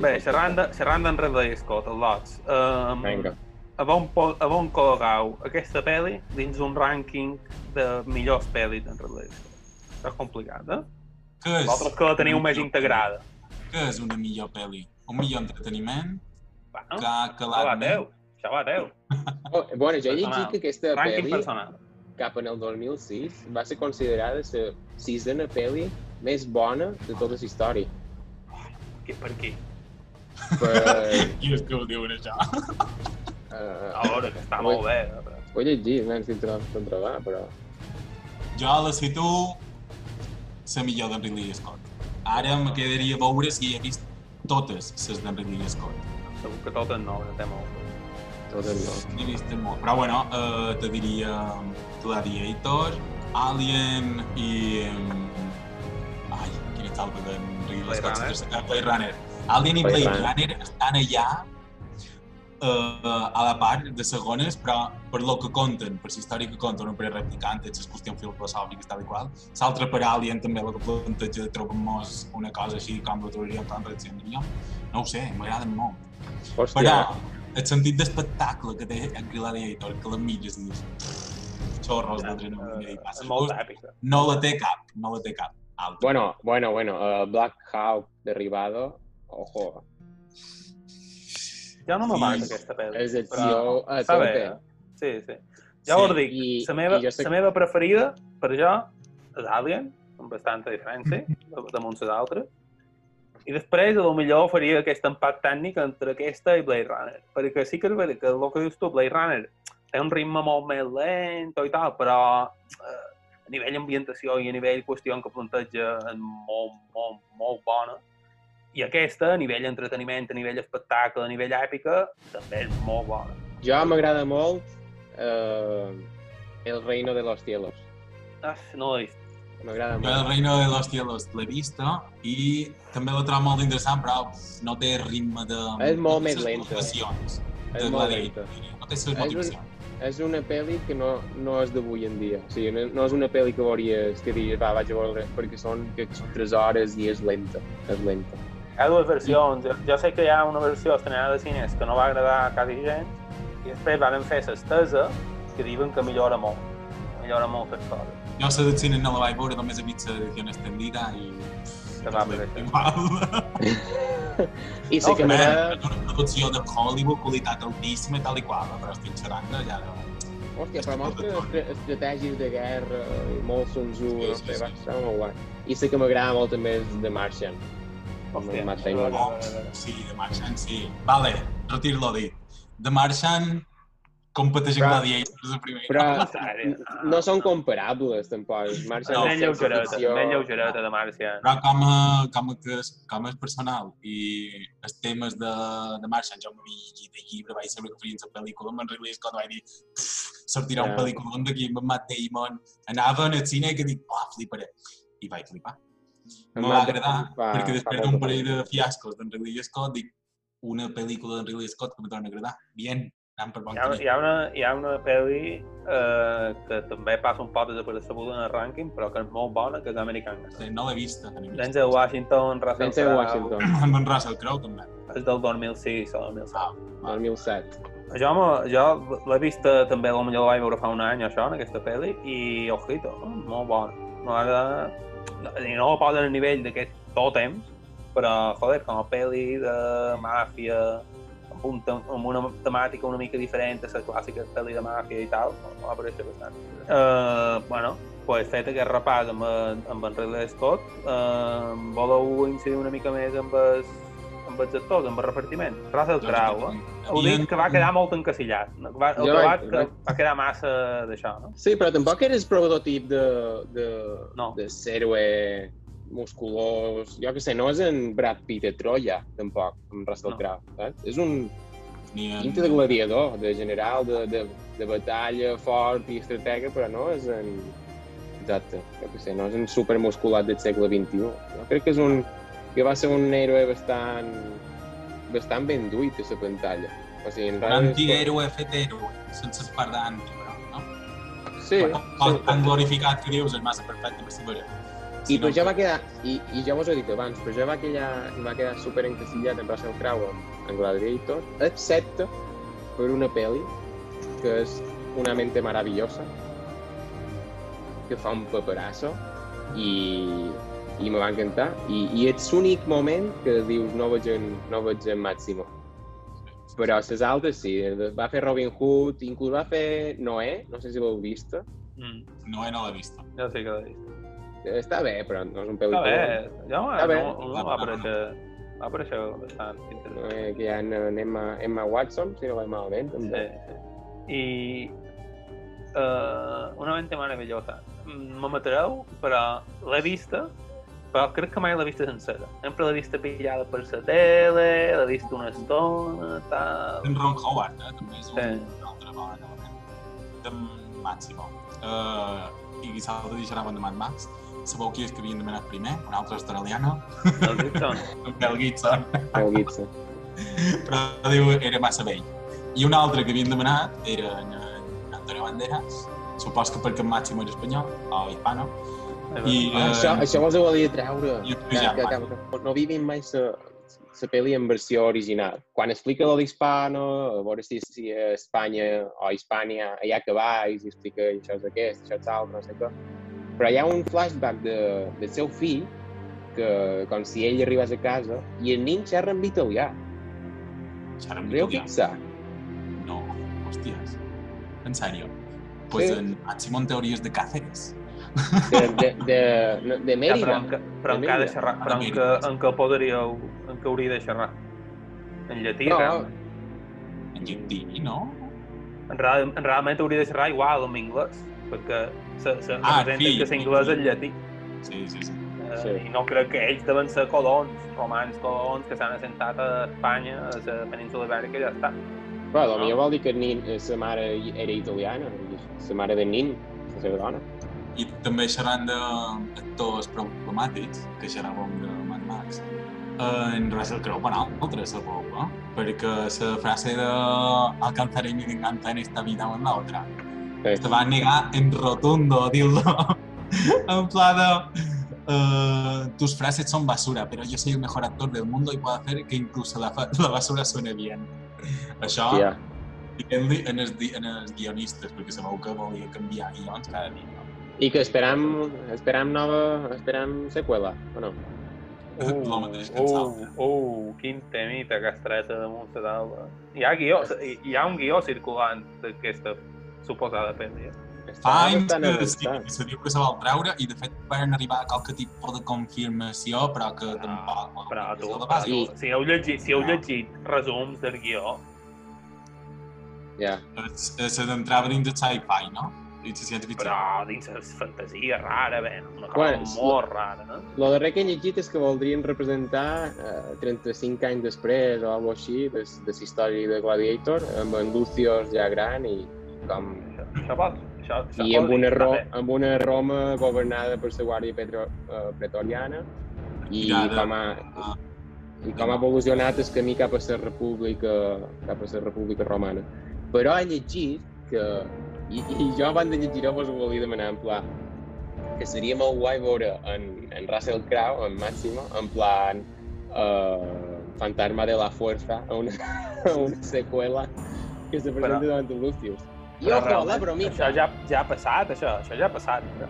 [SPEAKER 3] Bé, xerrant de- xerrant d'en Ridley Scott, el Lots, um,
[SPEAKER 1] Vinga.
[SPEAKER 3] a on, po- a on col·logau aquesta pel·li dins un rànquing de millors pel·lis d'en Ridley Scott? És complicat, eh?
[SPEAKER 2] Què és?
[SPEAKER 3] Vosaltres que la teniu més integrada.
[SPEAKER 2] Què és una millor pel·li? Un millor entreteniment
[SPEAKER 3] Bueno,
[SPEAKER 2] que ha
[SPEAKER 3] això
[SPEAKER 2] calat
[SPEAKER 3] va
[SPEAKER 2] més?
[SPEAKER 3] teu, això va teu.
[SPEAKER 1] Oh, bueno, jo he llegit que aquesta pel·li,
[SPEAKER 3] personal.
[SPEAKER 1] cap en el 2006, va ser considerada la sisena pel·li més bona de tota la història.
[SPEAKER 3] Que, per qui?
[SPEAKER 1] Per,
[SPEAKER 2] Qui és que ho diuen, això?
[SPEAKER 1] uh,
[SPEAKER 3] A veure, que està molt bé. eh,
[SPEAKER 1] ho he llegit, nen, si te l'has trobar, però...
[SPEAKER 2] Jo la situ la millor d'en Ridley Scott. Ara me quedaria a veure si he vist totes les d'en Ridley Scott.
[SPEAKER 3] segur que totes no, no té molt.
[SPEAKER 1] Totes no.
[SPEAKER 2] N'he vist molt. Però bueno, eh, te diria Gladiator, Alien i... em, Ai, quin és l'altre d'en Ridley
[SPEAKER 3] Blade
[SPEAKER 2] Scott?
[SPEAKER 3] Runner.
[SPEAKER 2] Eh, Blade Runner. Alien i
[SPEAKER 1] Blade
[SPEAKER 2] Blade
[SPEAKER 1] Runner.
[SPEAKER 2] Runner estan allà eh, a la part de segones, però per lo que conten, per la història que conten, un per replicant, les qüestions filosòfiques, tal i qual. L'altre per Alien també, el que planteja, trobem mos una cosa així com la teoria com reaccionaríem. No ho sé, m'agraden molt.
[SPEAKER 1] Hòstia,
[SPEAKER 2] Però el sentit d'espectacle que té el Gladiator, que la mires i dius xorros d'adrenalina i passa.
[SPEAKER 3] És molt èpica.
[SPEAKER 2] No la té cap, no la té cap. Altra.
[SPEAKER 1] bueno, bueno, bueno, uh, Black Hawk derribado, ojo,
[SPEAKER 3] Ja no me
[SPEAKER 2] Sí.
[SPEAKER 3] aquesta pel·li.
[SPEAKER 1] és
[SPEAKER 3] però
[SPEAKER 1] acció a
[SPEAKER 3] bé,
[SPEAKER 1] tope.
[SPEAKER 3] eh? Sí, sí. Ja ho dic,
[SPEAKER 1] i-
[SPEAKER 3] la meva,
[SPEAKER 1] i
[SPEAKER 3] la meva preferida, per jo, és Alien, amb bastanta diferència, de- damunt les altres. I després, a lo millor, faria aquest empat tècnic entre aquesta i Blade Runner. Perquè sí que és veritat que el que dius tu, Blade Runner, té un ritme molt més lent i tal, però eh, a nivell ambientació i a nivell qüestió que planteja és molt, molt, molt bona. I aquesta, a nivell entreteniment, a nivell espectacle, a nivell èpica, també és molt bona.
[SPEAKER 1] Jo m'agrada molt uh, El Reino de los Cielos.
[SPEAKER 3] Ah, no l'he vist.
[SPEAKER 1] M'agrada
[SPEAKER 2] Jo el
[SPEAKER 1] molt.
[SPEAKER 2] Reino de los Cielos l'he vista i també la trobo molt interessant, però no té ritme de...
[SPEAKER 1] És molt més lenta. És molt lenta.
[SPEAKER 2] No té ses
[SPEAKER 1] un-
[SPEAKER 2] motivacions.
[SPEAKER 1] És una pel·li que no, no és d'avui en dia. O sigui, no, no és una pel·li que veuries que diries, va, vaig a veure, perquè són, que són 3 hores i és lenta. És lenta.
[SPEAKER 3] Hi ha dues versions. Jo, jo sé que hi ha una versió estrenada de cines que no va agradar a quasi gent i després van fer l'estesa que diuen que millora molt. Millora moltes coses.
[SPEAKER 2] Jo la del cine no la vaig veure, només he vist l'edició extendida i...
[SPEAKER 3] Que va per.
[SPEAKER 1] I sí
[SPEAKER 3] No,
[SPEAKER 1] que m'agrada...
[SPEAKER 2] És una producció de Hollywood, qualitat altíssima i tal i qual, però estic xerrant de ja... de-
[SPEAKER 1] Hòstia, però mostra estre- estratègies de guerra i molt Sun Tzu,
[SPEAKER 2] Sí,
[SPEAKER 1] no
[SPEAKER 2] sí,
[SPEAKER 1] sé,
[SPEAKER 2] sí.
[SPEAKER 1] va estar molt guai. I sí que m'agrada molt també The Martian.
[SPEAKER 3] Hòstia.
[SPEAKER 1] Matt Damon.
[SPEAKER 2] Oh, sí, The Martian, sí. Vale, retiro-lo dit. The Martian competeix amb
[SPEAKER 1] Però-
[SPEAKER 2] Gladiator de primer.
[SPEAKER 1] Però no són comparables, tampoc. Martian
[SPEAKER 2] No.
[SPEAKER 1] És
[SPEAKER 3] lleugereta, més lleugereta de Marcian.
[SPEAKER 2] Però com a, com a, que com és personal i els temes de, de Martian, jo m'havia llegit el llibre, vaig saber que farien la pel·lícula, amb en Ridley Scott vaig dir "Pff, sortirà un
[SPEAKER 1] Ja.
[SPEAKER 2] pel·lícula d'aquí amb en Matt Damon, anava al cine i que dic, oh, fliparé. I vaig flipar. Em va agradar,
[SPEAKER 1] fa-
[SPEAKER 2] perquè després d'un parell de fiascos d'en Ridley Scott, dic, una pel·lícula d'en Ridley Scott que em torna a agradar. Bien, anem per bon
[SPEAKER 3] Hi ha,
[SPEAKER 2] camí.
[SPEAKER 3] hi ha, una, hi ha una pel·li eh, que també passa un poc desapercebuda en el rànquing, però que és molt bona, que és American Girl.
[SPEAKER 2] Sí, No l'he vista. no vista.
[SPEAKER 3] Denzel Washington, Russell
[SPEAKER 1] Denzel
[SPEAKER 3] Crowe,
[SPEAKER 1] Washington,
[SPEAKER 2] Amb en Russell Crowe, també.
[SPEAKER 3] és del 2006 o 2007.
[SPEAKER 2] Ah,
[SPEAKER 1] 2007.
[SPEAKER 3] Jo, jo l'he vista també, potser la vaig veure fa un any, això, en aquesta pel·li, i, ojito, molt bona. M'agrada... No la posen a nivell d'aquest tòtem, però, joder, com a pel·li de màfia, amb, un, amb una temàtica una mica diferent a la clàssica pel·li de màfia i tal, m'apareix bastant. Uh, bueno, pues, fet aquest repàs amb, amb en Ridley Scott, uh, voleu incidir una mica més amb els, amb els actors, amb el repartiment? Russell Crowe, eh? Heu dit que va quedar molt encasillat. Va,
[SPEAKER 1] Jo
[SPEAKER 3] trobat
[SPEAKER 1] vaig-
[SPEAKER 3] que va quedar massa d'això, no?
[SPEAKER 1] Sí, però tampoc eres prototip de, de,
[SPEAKER 3] No.
[SPEAKER 1] de héroe musculós, jo que sé, no és en Brad Pitt de Troia, tampoc, amb Russell
[SPEAKER 3] No.
[SPEAKER 1] Crowe, saps? És un
[SPEAKER 2] Ni en...
[SPEAKER 1] pinta de gladiador, de general, de, de, de batalla fort i estratega, però no és en... Exacte, jo que sé, no és un supermusculat del segle XXI. Jo crec que és un... que va ser un héroe bastant... bastant ben duit a la pantalla. O sigui, en
[SPEAKER 2] Un
[SPEAKER 1] realitat-
[SPEAKER 2] antihéroe fet héroe, sense part d'anti, però, no?
[SPEAKER 1] Sí,
[SPEAKER 2] Bueno,
[SPEAKER 1] sí.
[SPEAKER 2] tan glorificat que dius és massa perfecte per saber
[SPEAKER 1] I però ja va quedar, i, i ja us ho he dit abans, però ja va quedar, va quedar super encasillat en Russell Crowe en- en Gladiator, excepte per una pel·li que és Una mente maravillosa, que fa un paperasso i, i me va encantar. I, i és l'únic moment que dius no veig en, no veig en Máximo. Però les altres sí, va fer Robin Hood, inclús va fer Noé, no sé si l'heu vist.
[SPEAKER 3] Mm.
[SPEAKER 2] No, eh, no l'he vist.
[SPEAKER 3] Jo sí que l'he vist.
[SPEAKER 1] Està bé, però no és un
[SPEAKER 3] Està
[SPEAKER 1] pel·lícula.
[SPEAKER 3] bé, jo
[SPEAKER 1] Està bé.
[SPEAKER 3] no, no va aparèixer, va aparèixer bastant interessant.
[SPEAKER 1] Eh, que hi ha en Emma, Emma Watson, si no vaig malament,
[SPEAKER 3] Sí,
[SPEAKER 1] també.
[SPEAKER 3] sí. I uh, una mente meravellosa. Mm, Me matareu, però l'he vista, però crec que mai l'he vista sencera. Sempre l'he vista pillada per la tele, l'he vist una estona, tal...
[SPEAKER 2] En Ron Howard, eh? també és un,
[SPEAKER 3] Sí.
[SPEAKER 2] un altre bon element. De Máximo. Uh, I dia xerraven de Mad Max. Sabeu qui és que havien demanat primer? Un altre australiano,
[SPEAKER 3] El Gibson.
[SPEAKER 2] Mel Gibson.
[SPEAKER 1] El Gibson.
[SPEAKER 2] però diu era massa vell. I un altre que havien demanat era en, en Antonio Banderas, supos que perquè en Máximo era espanyol, o hispano, i
[SPEAKER 1] Ah,
[SPEAKER 2] eh,
[SPEAKER 1] això, això vos ho volia treure.
[SPEAKER 2] I
[SPEAKER 1] Que, que, que, que, no vivim mai la la pel·li en versió original. Quan explica lo d'Hispano, a veure si, si a Espanya o a Hispània hi ha cavalls i explica això és aquest, això és l'altre, no sé què. Però hi ha un flashback de, del seu fill que, com si ell arribés a casa i el nin xerra en italià.
[SPEAKER 2] xerra en
[SPEAKER 1] Podeu
[SPEAKER 2] italià.
[SPEAKER 1] fixar?
[SPEAKER 2] No, hòsties. En sèrio. Pues
[SPEAKER 1] Sí.
[SPEAKER 2] en Máximo en teories de Cáceres.
[SPEAKER 1] De, de, de, de, de
[SPEAKER 3] Ja, però
[SPEAKER 1] Mèrida.
[SPEAKER 3] en què, però en
[SPEAKER 1] De
[SPEAKER 3] què ha de
[SPEAKER 1] Mèrida.
[SPEAKER 3] xerrar? Però en
[SPEAKER 2] De
[SPEAKER 3] què,
[SPEAKER 2] Mèrida.
[SPEAKER 3] en què podríeu, en què hauria de xerrar? En llatí,
[SPEAKER 1] No,
[SPEAKER 3] realment.
[SPEAKER 2] En llatí, no?
[SPEAKER 3] En, real, en realment hauria de xerrar igual en anglès, perquè se, se
[SPEAKER 2] Ah,
[SPEAKER 3] representa
[SPEAKER 2] fill,
[SPEAKER 3] que l'anglès és llatí.
[SPEAKER 2] Sí, sí, sí.
[SPEAKER 3] Eh,
[SPEAKER 1] Sí.
[SPEAKER 3] I no crec que ells deuen ser colons, romans colons, que s'han assentat a Espanya, a la península ibèrica i ja està.
[SPEAKER 1] Però
[SPEAKER 3] No.
[SPEAKER 1] potser vol dir que el nin, la mare era italiana, la mare del nin, la seva dona.
[SPEAKER 2] I també xerrant d'actors problemàtics, que xerràvem de Mad Max, en Russell Crowe per altres, sabeu, no? Perquè la frase de alcanzaré mi venganza en esta vida o en la otra
[SPEAKER 1] Sí.
[SPEAKER 2] se va negar en rotundo dir-lo. en plan de... eh, tus frases son basura, pero yo soy el mejor actor del mundo y puedo hacer que incluso la, la basura suene bien. Això,
[SPEAKER 1] Hòstia,
[SPEAKER 2] dient-li en, els, en els guionistes, perquè sabeu que volia canviar guions cada dia.
[SPEAKER 1] I que esperam, esperam nova, esperam seqüela, o no?
[SPEAKER 2] El mateix que
[SPEAKER 3] uh, uh, quin temita que has tret damunt la taula. Hi ha, guió, hi, hi ha un guió circulant d'aquesta suposada pel·li. eh?
[SPEAKER 2] Fa anys que sí, que se diu que se vol treure i de fet van arribar a qualque tipus de confirmació, però que
[SPEAKER 3] No,
[SPEAKER 2] tampoc...
[SPEAKER 3] Però tu,
[SPEAKER 2] la
[SPEAKER 3] però
[SPEAKER 2] base.
[SPEAKER 3] tu, si heu llegit, si heu llegit resums del guió,
[SPEAKER 1] Ja.
[SPEAKER 2] Es- es- Se d'entrava dins del sci-fi, no? I la ciència-ficció.
[SPEAKER 3] però dins la fantasia rara, bé, una cosa
[SPEAKER 1] Bueno,
[SPEAKER 3] molt rara, no?
[SPEAKER 1] Lo darrer que he llegit és que voldrien representar eh, 35 anys després o alguna així de, de la història de Gladiator amb en Lucius ja gran i com
[SPEAKER 3] Això, això pot, això, això
[SPEAKER 1] i amb una, Ro amb una Roma governada per la Guàrdia Petro, eh, Pretoriana i
[SPEAKER 2] Tirada.
[SPEAKER 1] com ha,
[SPEAKER 2] Ah.
[SPEAKER 1] i com ha evolucionat el camí cap a la república cap a la república romana. Però he llegit que, i, i jo abans de llegir-ho vos ho volia demanar en pla, que seria molt guai veure en, en Russell Crowe, en Máximo, en plan uh, Fantasma de la Fuerza, a una, a una seqüela que se presenta
[SPEAKER 3] Però-
[SPEAKER 1] davant de Lucius. I
[SPEAKER 3] Però
[SPEAKER 1] ojo, la bromita.
[SPEAKER 3] Això ja, ja ha passat, això, això ja ha passat. No?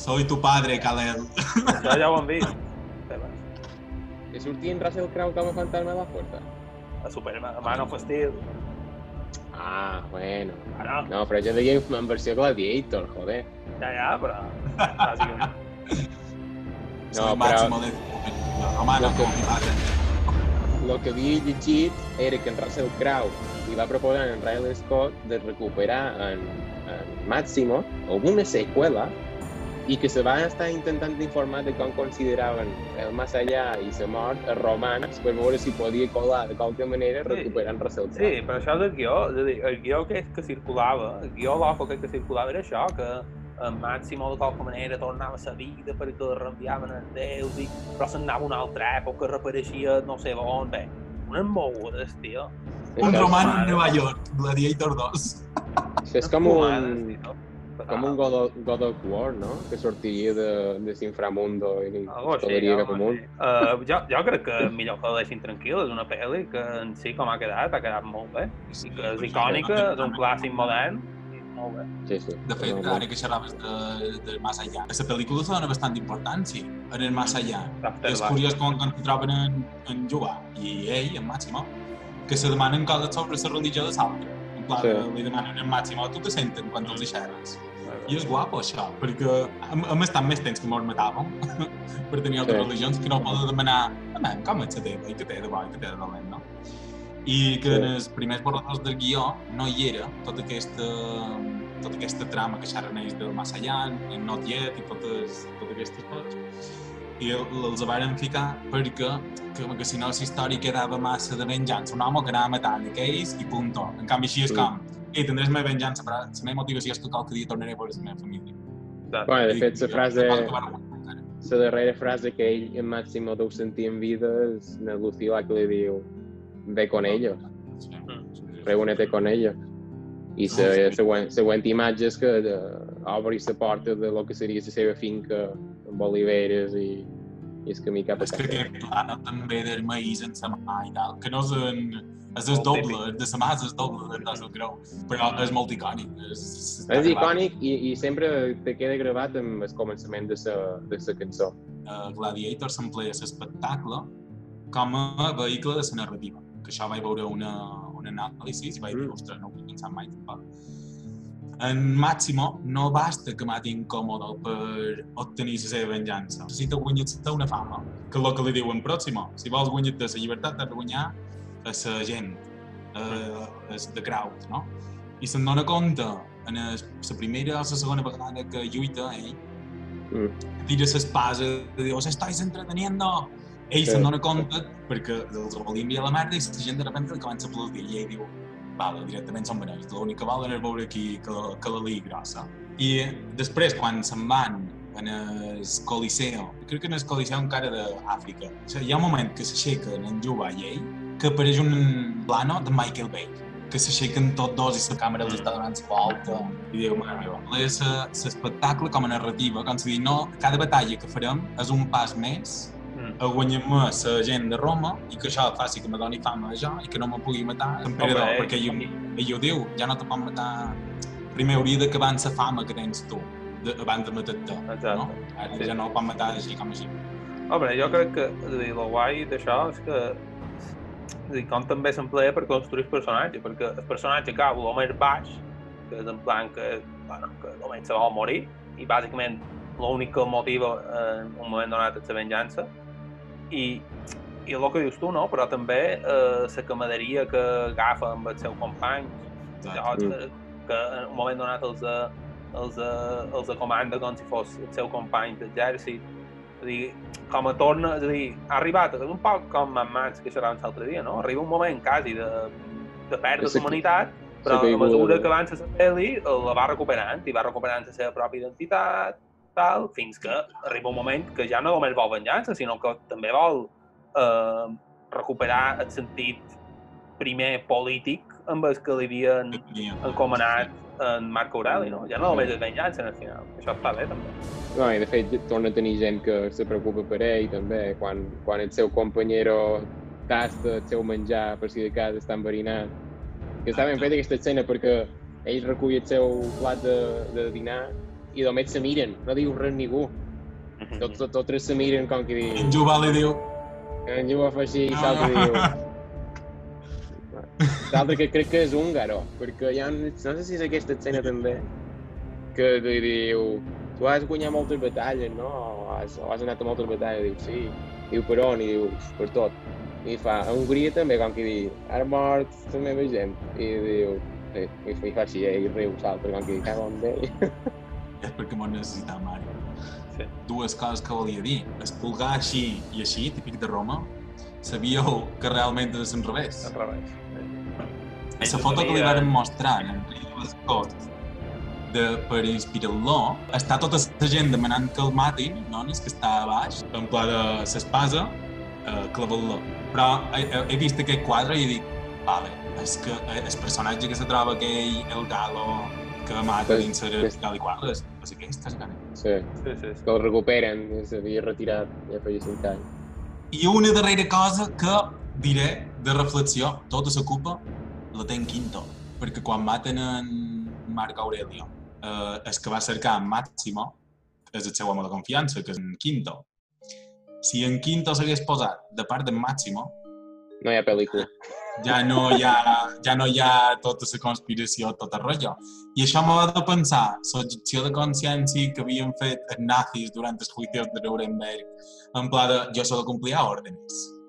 [SPEAKER 2] Soy tu padre, Kalel.
[SPEAKER 3] Això ja ho hem vist.
[SPEAKER 1] Que sortia en Russell Crowe com a Fantasma de la Fuerza.
[SPEAKER 3] A Superman, a Man of Steel.
[SPEAKER 1] Ah, bueno.
[SPEAKER 3] Ara,
[SPEAKER 1] No, però jo deia en versió Gladiator, joder.
[SPEAKER 3] ja, ja, però... Bàsicament.
[SPEAKER 1] No,
[SPEAKER 2] como mi padre.
[SPEAKER 1] El que havia llegit era que en Russell Crowe li va proposar en Riley Scott de recuperar en, en Máximo o una seqüela i que se van estar intentant informar de com consideraven el més allà i la mort els romans per veure si podia colar de qualque manera
[SPEAKER 3] Sí.
[SPEAKER 1] recuperant Russell Crowe.
[SPEAKER 3] Sí, però això del guió, és a dir, el guió que, que circulava, el guió loco que, que circulava era això, que en Máximo de qualque manera tornava a la vida perquè el reenviaven els déus, i, però se'n anava a una altra època, reapareixia no sé on, bé, unes mogudes, tio.
[SPEAKER 2] Un
[SPEAKER 3] mare.
[SPEAKER 2] en Nueva York, Gladiator 2.
[SPEAKER 1] És, és com un,
[SPEAKER 3] fumades, tio.
[SPEAKER 1] Com un God of, God of War, no? Que sortiria de, de l'inframundo i
[SPEAKER 3] Algo així,
[SPEAKER 1] escalaria cap
[SPEAKER 3] algo
[SPEAKER 1] amunt.
[SPEAKER 3] així. Uh, jo, jo crec que millor que la deixin tranquil, és una pel·li que en si com ha quedat, ha quedat molt bé. I que és icònica, és un clàssic modern, molt bé.
[SPEAKER 1] Sí, sí.
[SPEAKER 2] De fet,
[SPEAKER 1] No,
[SPEAKER 2] ara que xerraves de, de Más Allà, a la pel·lícula se dona bastant importància en el Más Allà. És curiós quan, quan s'hi troben en, en jugar, i ell, en Máximo, que se demanen coses sobre la religió de l'altre. En plan,
[SPEAKER 1] Sí.
[SPEAKER 2] li demanen en Máximo, tu te senten quan els xerres? I és guapo, això, perquè hem, hem estat més temps que mos matàvem per tenir altres
[SPEAKER 1] Sí.
[SPEAKER 2] religions que no poden demanar "Home, com és la teva, i què té de bo, i què té de dolent, no? I que
[SPEAKER 1] Sí.
[SPEAKER 2] en els primers borradors del guió no hi era tota aquesta, tota aquesta trama que xerren ells del Massayan, en Not Yet i totes, totes aquestes coses. i els varen ficar perquè que, que si no la història quedava massa de venjança. Un home que anava matant aquells i punto. En canvi, així és com, i tindré la meva venjança, però la meva motivació és que qualque dia tornaré a veure la meva família.
[SPEAKER 1] Bueno, de fet, la frase, la darrera frase que ell en Máximo deu sentir en vida és la Lucía la que li diu ve con ellos,
[SPEAKER 3] Mm.
[SPEAKER 1] reúnete con ellos. I la següent, següent imatge és que de, obri la porta de lo que seria la seva finca amb oliveres i, i el camí cap a
[SPEAKER 2] És que
[SPEAKER 1] casa.
[SPEAKER 2] aquest plano també del maïs en sa mà i tal, que no és en... És el doble, de sa mà és el doble del de la creu, però és molt icònic. És,
[SPEAKER 1] És icònic i, i sempre te queda gravat amb el començament de la, de la cançó.
[SPEAKER 2] Uh, Gladiator s'emplea l'espectacle com a vehicle de la narrativa, que això vaig veure una, un anàlisi i vaig dir,
[SPEAKER 1] Mm.
[SPEAKER 2] ostres, no ho he pensat mai tampoc. En Máximo no basta que mati incòmode per obtenir la seva venjança. Necessita guanyar-se una fama, que és el que li diuen Próximo. Si vols guanyar-te la llibertat, has de guanyar a la gent, a, a the crowd, no? I se'n dona compte en la primera o la segona vegada que lluita ell,
[SPEAKER 1] Mm.
[SPEAKER 2] tira l'espasa i diu, os estáis entreteniendo! Ell
[SPEAKER 1] Sí.
[SPEAKER 2] se'n dona compte perquè els volia enviar la merda i la gent de repente li comença a aplaudir i ell diu, vale, directament són beneis, l'únic que volen és veure aquí que, que la li grossa. I després, quan se'n van en el Coliseo, crec que en el Coliseo encara d'Àfrica, o sigui, hi ha un moment que s'aixequen en Juba i ell, que apareix un plano de Michael Bay, que s'aixequen tots dos i la càmera els està donant la volta i diu, mare meva, és l'espectacle com a narrativa, com si dir, no, cada batalla que farem és un pas més
[SPEAKER 3] Mm.
[SPEAKER 2] a guanyar més la gent de Roma i que això faci que me doni fama a jo i que no me pugui matar l'emperador,
[SPEAKER 3] Home,
[SPEAKER 2] perquè ell, ell ho diu, ja no te pot matar... Primer hauria d'acabar amb la fama que tens tu, de, abans de matar-te, no? Ara
[SPEAKER 3] Sí.
[SPEAKER 2] ja no ho pot matar així com així.
[SPEAKER 3] Home, jo crec que és a dir, el guai d'això és que és a dir, com també s'emplea per construir el personatge, perquè el personatge acaba el més baix, que és en plan que, bueno, que només se vol morir, i bàsicament l'únic que el motiva en un moment donat és la venjança, i, i el que dius tu, no? Però també eh, la camaraderia que agafa amb el seu company, allò,
[SPEAKER 1] Mm.
[SPEAKER 3] que, que en un moment donat els, eh, els, eh, els comanda com si fos el seu company d'exèrcit. És a dir, com a torna, és a dir, ha arribat, és un poc com en Max que xerràvem l'altre dia, no? Arriba un moment quasi de, de perdre
[SPEAKER 1] Sí,
[SPEAKER 3] d'humanitat, però a mesura que avança la pel·li la va recuperant i va recuperant la seva pròpia identitat, tal, fins que arriba un moment que ja no només vol venjança, sinó que també vol eh, recuperar el sentit primer polític amb el que li havien encomanat en Marc Aureli, no? Ja no només és venjança, al final. Això està bé, també.
[SPEAKER 1] No, i de fet torna a tenir gent que se preocupa per ell també, quan, quan el seu companyero tasta el seu menjar per si de cas està enverinat. Que està ben feta aquesta escena perquè ell recull el seu plat de, de dinar i només se miren, no diu res ningú. Tots, tots, tots tres se miren com que diu,
[SPEAKER 2] En Juba li diu,
[SPEAKER 1] en Juba fa així i l'altre diu... L'altre que crec que és húngaro, perquè hi ha, no sé si és aquesta escena també, que li diu, tu has guanyat moltes batalles, no? O has, o has anat a moltes batalles, diu, sí. Diu, per on? I diu, per tot. I fa, a Hongria també, com que diu, ara mort la meva gent. I diu, sí, i, fa- i fa així, eh, i riu l'altre, com que diu, cago en ell.
[SPEAKER 2] és perquè m'ho necessitava mare.
[SPEAKER 3] Sí.
[SPEAKER 2] Dues coses que volia dir. Es pulgar així i així, típic de Roma, sabíeu que realment és al revés.
[SPEAKER 3] Al revés.
[SPEAKER 2] La foto que li varen mostrar en de les Coses de, per inspirar-lo, està tota la gent demanant que el matin, no? És que està a baix, en pla de l'espasa, eh, clavant-lo. Però he, he, he vist aquest quadre i dic, vale, és que eh, el personatge que se troba aquell, el galo, que mata
[SPEAKER 1] Pues-
[SPEAKER 2] dins el tal i qual, és, és aquest, és gana.
[SPEAKER 1] Sí,
[SPEAKER 3] Sí, sí, sí.
[SPEAKER 1] que el recuperen, s'havia retirat, ja feia 5 anys.
[SPEAKER 2] I una darrera cosa que diré de reflexió, tota la culpa la té en Quinto, perquè quan maten en Marc Aurelio, eh, el que va cercar en Máximo és el seu home de confiança, que és en Quinto. Si en Quinto s'hagués posat de part d'en Máximo,
[SPEAKER 1] No hi ha pel·lícula.
[SPEAKER 2] ja no hi ha, ja no hi ha tota la conspiració, tot el rotllo. I això m'ha de pensar l'objecció de consciència que havien fet els nazis durant els juicios de Nuremberg, en pla de jo solo complia ordres.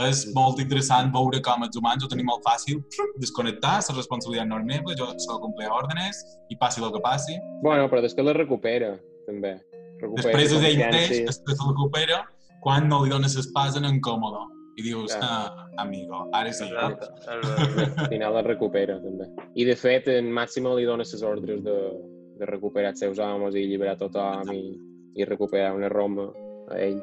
[SPEAKER 2] És molt interessant veure com els humans ho tenim molt fàcil, desconnectar, la responsabilitat no és meva, jo solo complia ordres i passi el que passi.
[SPEAKER 1] Bueno, però després la recupera, també. recupera
[SPEAKER 2] Després és ell mateix que se recupera quan no li dones l'espasa en còmode. I dius, ah, amigo, ara sí.
[SPEAKER 3] Exacte.
[SPEAKER 1] Al final el recupera, també. I, de fet, en Máximo li dona les ordres de, de recuperar els seus homes i alliberar tothom i, i recuperar una Roma a ell.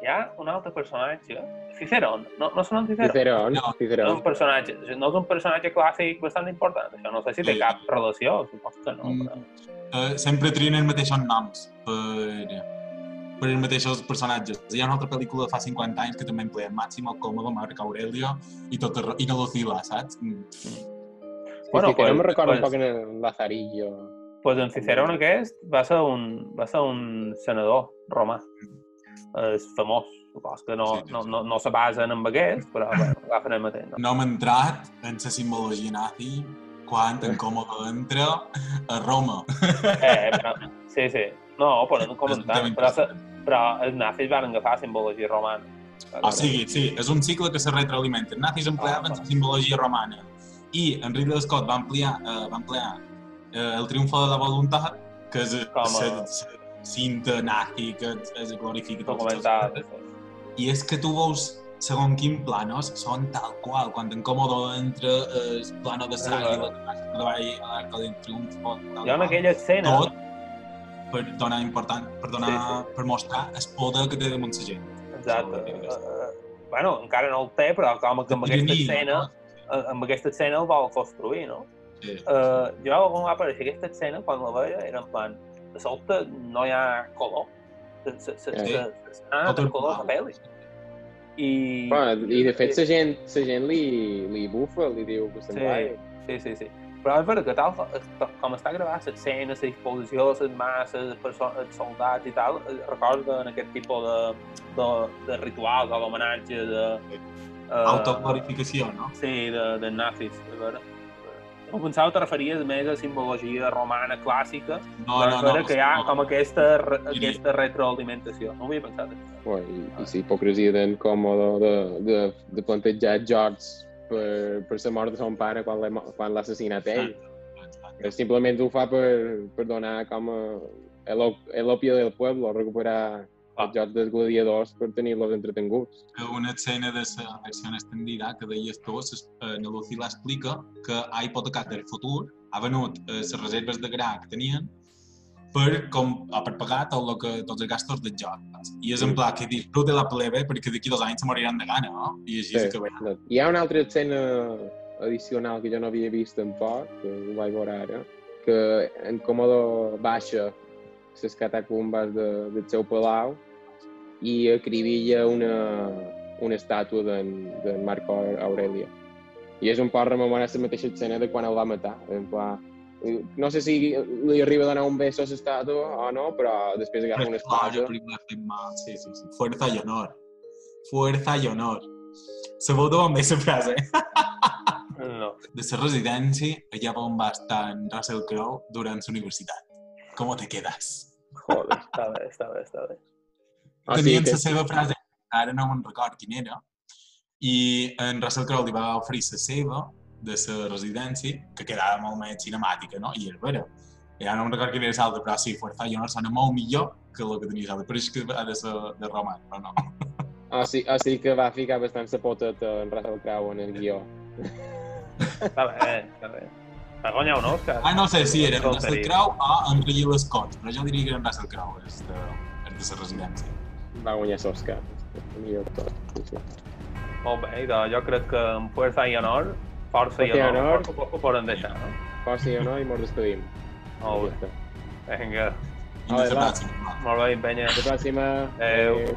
[SPEAKER 3] Hi ha un altre personatge, Cicerón, no, no són un Cicerón?
[SPEAKER 1] Cicerón,
[SPEAKER 2] No.
[SPEAKER 3] No és un personatge, no és un personatge clàssic bastant important, això no sé si té
[SPEAKER 2] Sí.
[SPEAKER 3] cap relació, suposo que no,
[SPEAKER 2] Mm.
[SPEAKER 3] però...
[SPEAKER 2] Eh, sempre trien els mateixos noms per, per els mateixos personatges. Hi ha una altra pel·lícula de fa 50 anys que també empleia Máximo, Cómodo, Marc Aurelio i tot el, i no Lucila, saps? Mm.
[SPEAKER 3] Bueno,
[SPEAKER 1] sí, que no
[SPEAKER 3] pues-
[SPEAKER 1] me recordo un
[SPEAKER 3] pues-
[SPEAKER 1] poc en el Lazarillo.
[SPEAKER 3] Pues en Cicerón aquest va ser un, va ser un senador romà. És famós, supos que no,
[SPEAKER 2] Sí, sí,
[SPEAKER 3] no,
[SPEAKER 2] sí.
[SPEAKER 3] no, no se basen en aquests, però bueno, agafen el mateix. No?
[SPEAKER 2] No hem entrat en la simbologia nazi quan en Cómodo entra a Roma.
[SPEAKER 3] Eh, però, sí, sí. No, podem comentar,
[SPEAKER 2] És
[SPEAKER 3] però, se- però els nazis van agafar simbologia romana.
[SPEAKER 2] O sigui, sí, és un cicle que se retroalimenta. Els nazis empleaven la simbologia romana i en Ridley Scott va ampliar, eh, va emplear eh, el triomfo de la voluntat, que és
[SPEAKER 3] Com a-
[SPEAKER 2] la cinta nazi que es glorifica
[SPEAKER 3] documentat.
[SPEAKER 2] nazis. I és que tu veus segons quin planos són tal qual. Quan en Cómodo entra el plano de sang i la va a l'arca del triomfo. tal
[SPEAKER 3] Hi ha
[SPEAKER 2] qual.
[SPEAKER 3] aquella escena...
[SPEAKER 2] Tot per donar important, per donar,
[SPEAKER 3] Sí,
[SPEAKER 2] per mostrar el poder que té damunt la gent.
[SPEAKER 3] Exacte. Uh, bueno, encara no el té, però com que amb aquesta escena, eh, amb aquesta escena el vol construir, no?
[SPEAKER 2] Sí.
[SPEAKER 3] Uh, jo, quan va aparèixer aquesta escena, quan la veia, era en plan, de sobte no hi ha color. Se, se, se,
[SPEAKER 1] Sí.
[SPEAKER 3] se, se, ah,
[SPEAKER 2] Tot
[SPEAKER 3] de
[SPEAKER 2] el
[SPEAKER 3] color de pel·li. I...
[SPEAKER 1] Bueno, I, de fet, la gent, la gent li, li bufa, li diu que se'n
[SPEAKER 3] Sí.
[SPEAKER 1] va.
[SPEAKER 3] Sí, sí, sí. Però és veritat que tal com- està gravat l'escena, la disposició, les masses, els soldats i tal, eh, recorda en aquest tipus de, de, de rituals o d'homenatge de... Uh,
[SPEAKER 2] Autoglorificació, no?
[SPEAKER 3] Sí, de, de nazis, és veritat. No pensava que te referies més a simbologia romana clàssica,
[SPEAKER 2] No,
[SPEAKER 3] però
[SPEAKER 2] no, no.
[SPEAKER 3] que hi ha
[SPEAKER 2] no.
[SPEAKER 3] com aquesta, re- aquesta retroalimentació. No ho havia pensat.
[SPEAKER 1] Bueno, i, i la hipocresia d'en Còmodo de, de, de plantejar George per, per la mort de son pare quan l'ha assassinat ell. Que simplement ho fa per, per donar com a el, op- el opio del pueblo, recuperar
[SPEAKER 3] Ah.
[SPEAKER 1] Els jocs dels gladiadors per tenir-los entretenguts.
[SPEAKER 2] Una escena de la versió extendida que deies tu, ses- eh, Lucila explica que ha hipotecat el futur, ha venut eh, les reserves de gra que tenien per, com, per pagar tot lo que, tots els gastos dels jocs. I és en pla que disfrute la plebe perquè d'aquí dos anys se moriran de gana, no? I així sí. que ve.
[SPEAKER 1] Hi ha una altra escena addicional que jo no havia vist tampoc, que ho vaig veure ara, que en Còmodo baixa les catacumbes de, del seu palau i acribilla una, una estàtua d'en Marco Aurelio. I és un poc rememorar la mateixa escena de quan el va matar. En pla, eh, no sé si li arriba a donar un beso a l'estàtua o no, però després agafa una
[SPEAKER 2] hace mal, sí, sí, sí. Fuerza y honor. Fuerza y honor. Se veu també aquesta frase.
[SPEAKER 3] No.
[SPEAKER 2] De la residència, allà on va estar en Russell Crowe durant la universitat. Com te quedas?
[SPEAKER 3] Joder, està bé, està bé, està bé.
[SPEAKER 1] Ah,
[SPEAKER 2] Tenien
[SPEAKER 1] que-
[SPEAKER 2] la seva frase, ara no me'n record quina era, i en Russell Crowe li va oferir la seva de la residència, que quedava molt més cinemàtica, no? I és vera. Ja no me'n record quina era l'altra, però sí, Fuerza i Honor sona molt millor que el que tenia l'altre, però és que ha de ser de roman, però no.
[SPEAKER 1] Ah, sí, ah, sí que va ficar bastant la poteta en Russell Crowe en el guió.
[SPEAKER 3] Està bé, està bé. Va guanyar un Òscar.
[SPEAKER 2] Ah, no sé si era en Russell. Crowe o en Ridley Scott, però jo diria que era en Russell Crowe, és de, és de la residència.
[SPEAKER 1] Sí.
[SPEAKER 3] Molt bé, doncs jo crec que amb Fuerza i Honor, Força i
[SPEAKER 1] Força
[SPEAKER 3] Honor,
[SPEAKER 1] honor.
[SPEAKER 3] ho, ho, ho poden deixar, no?
[SPEAKER 1] Força i honor i mos despedim.
[SPEAKER 3] Molt bé. Vinga,
[SPEAKER 2] Fins
[SPEAKER 1] Vale,
[SPEAKER 2] la
[SPEAKER 1] va.
[SPEAKER 2] pròxima.
[SPEAKER 3] molt bé, penya.
[SPEAKER 1] Fins la pròxima.
[SPEAKER 3] Adéu.
[SPEAKER 1] Adéu.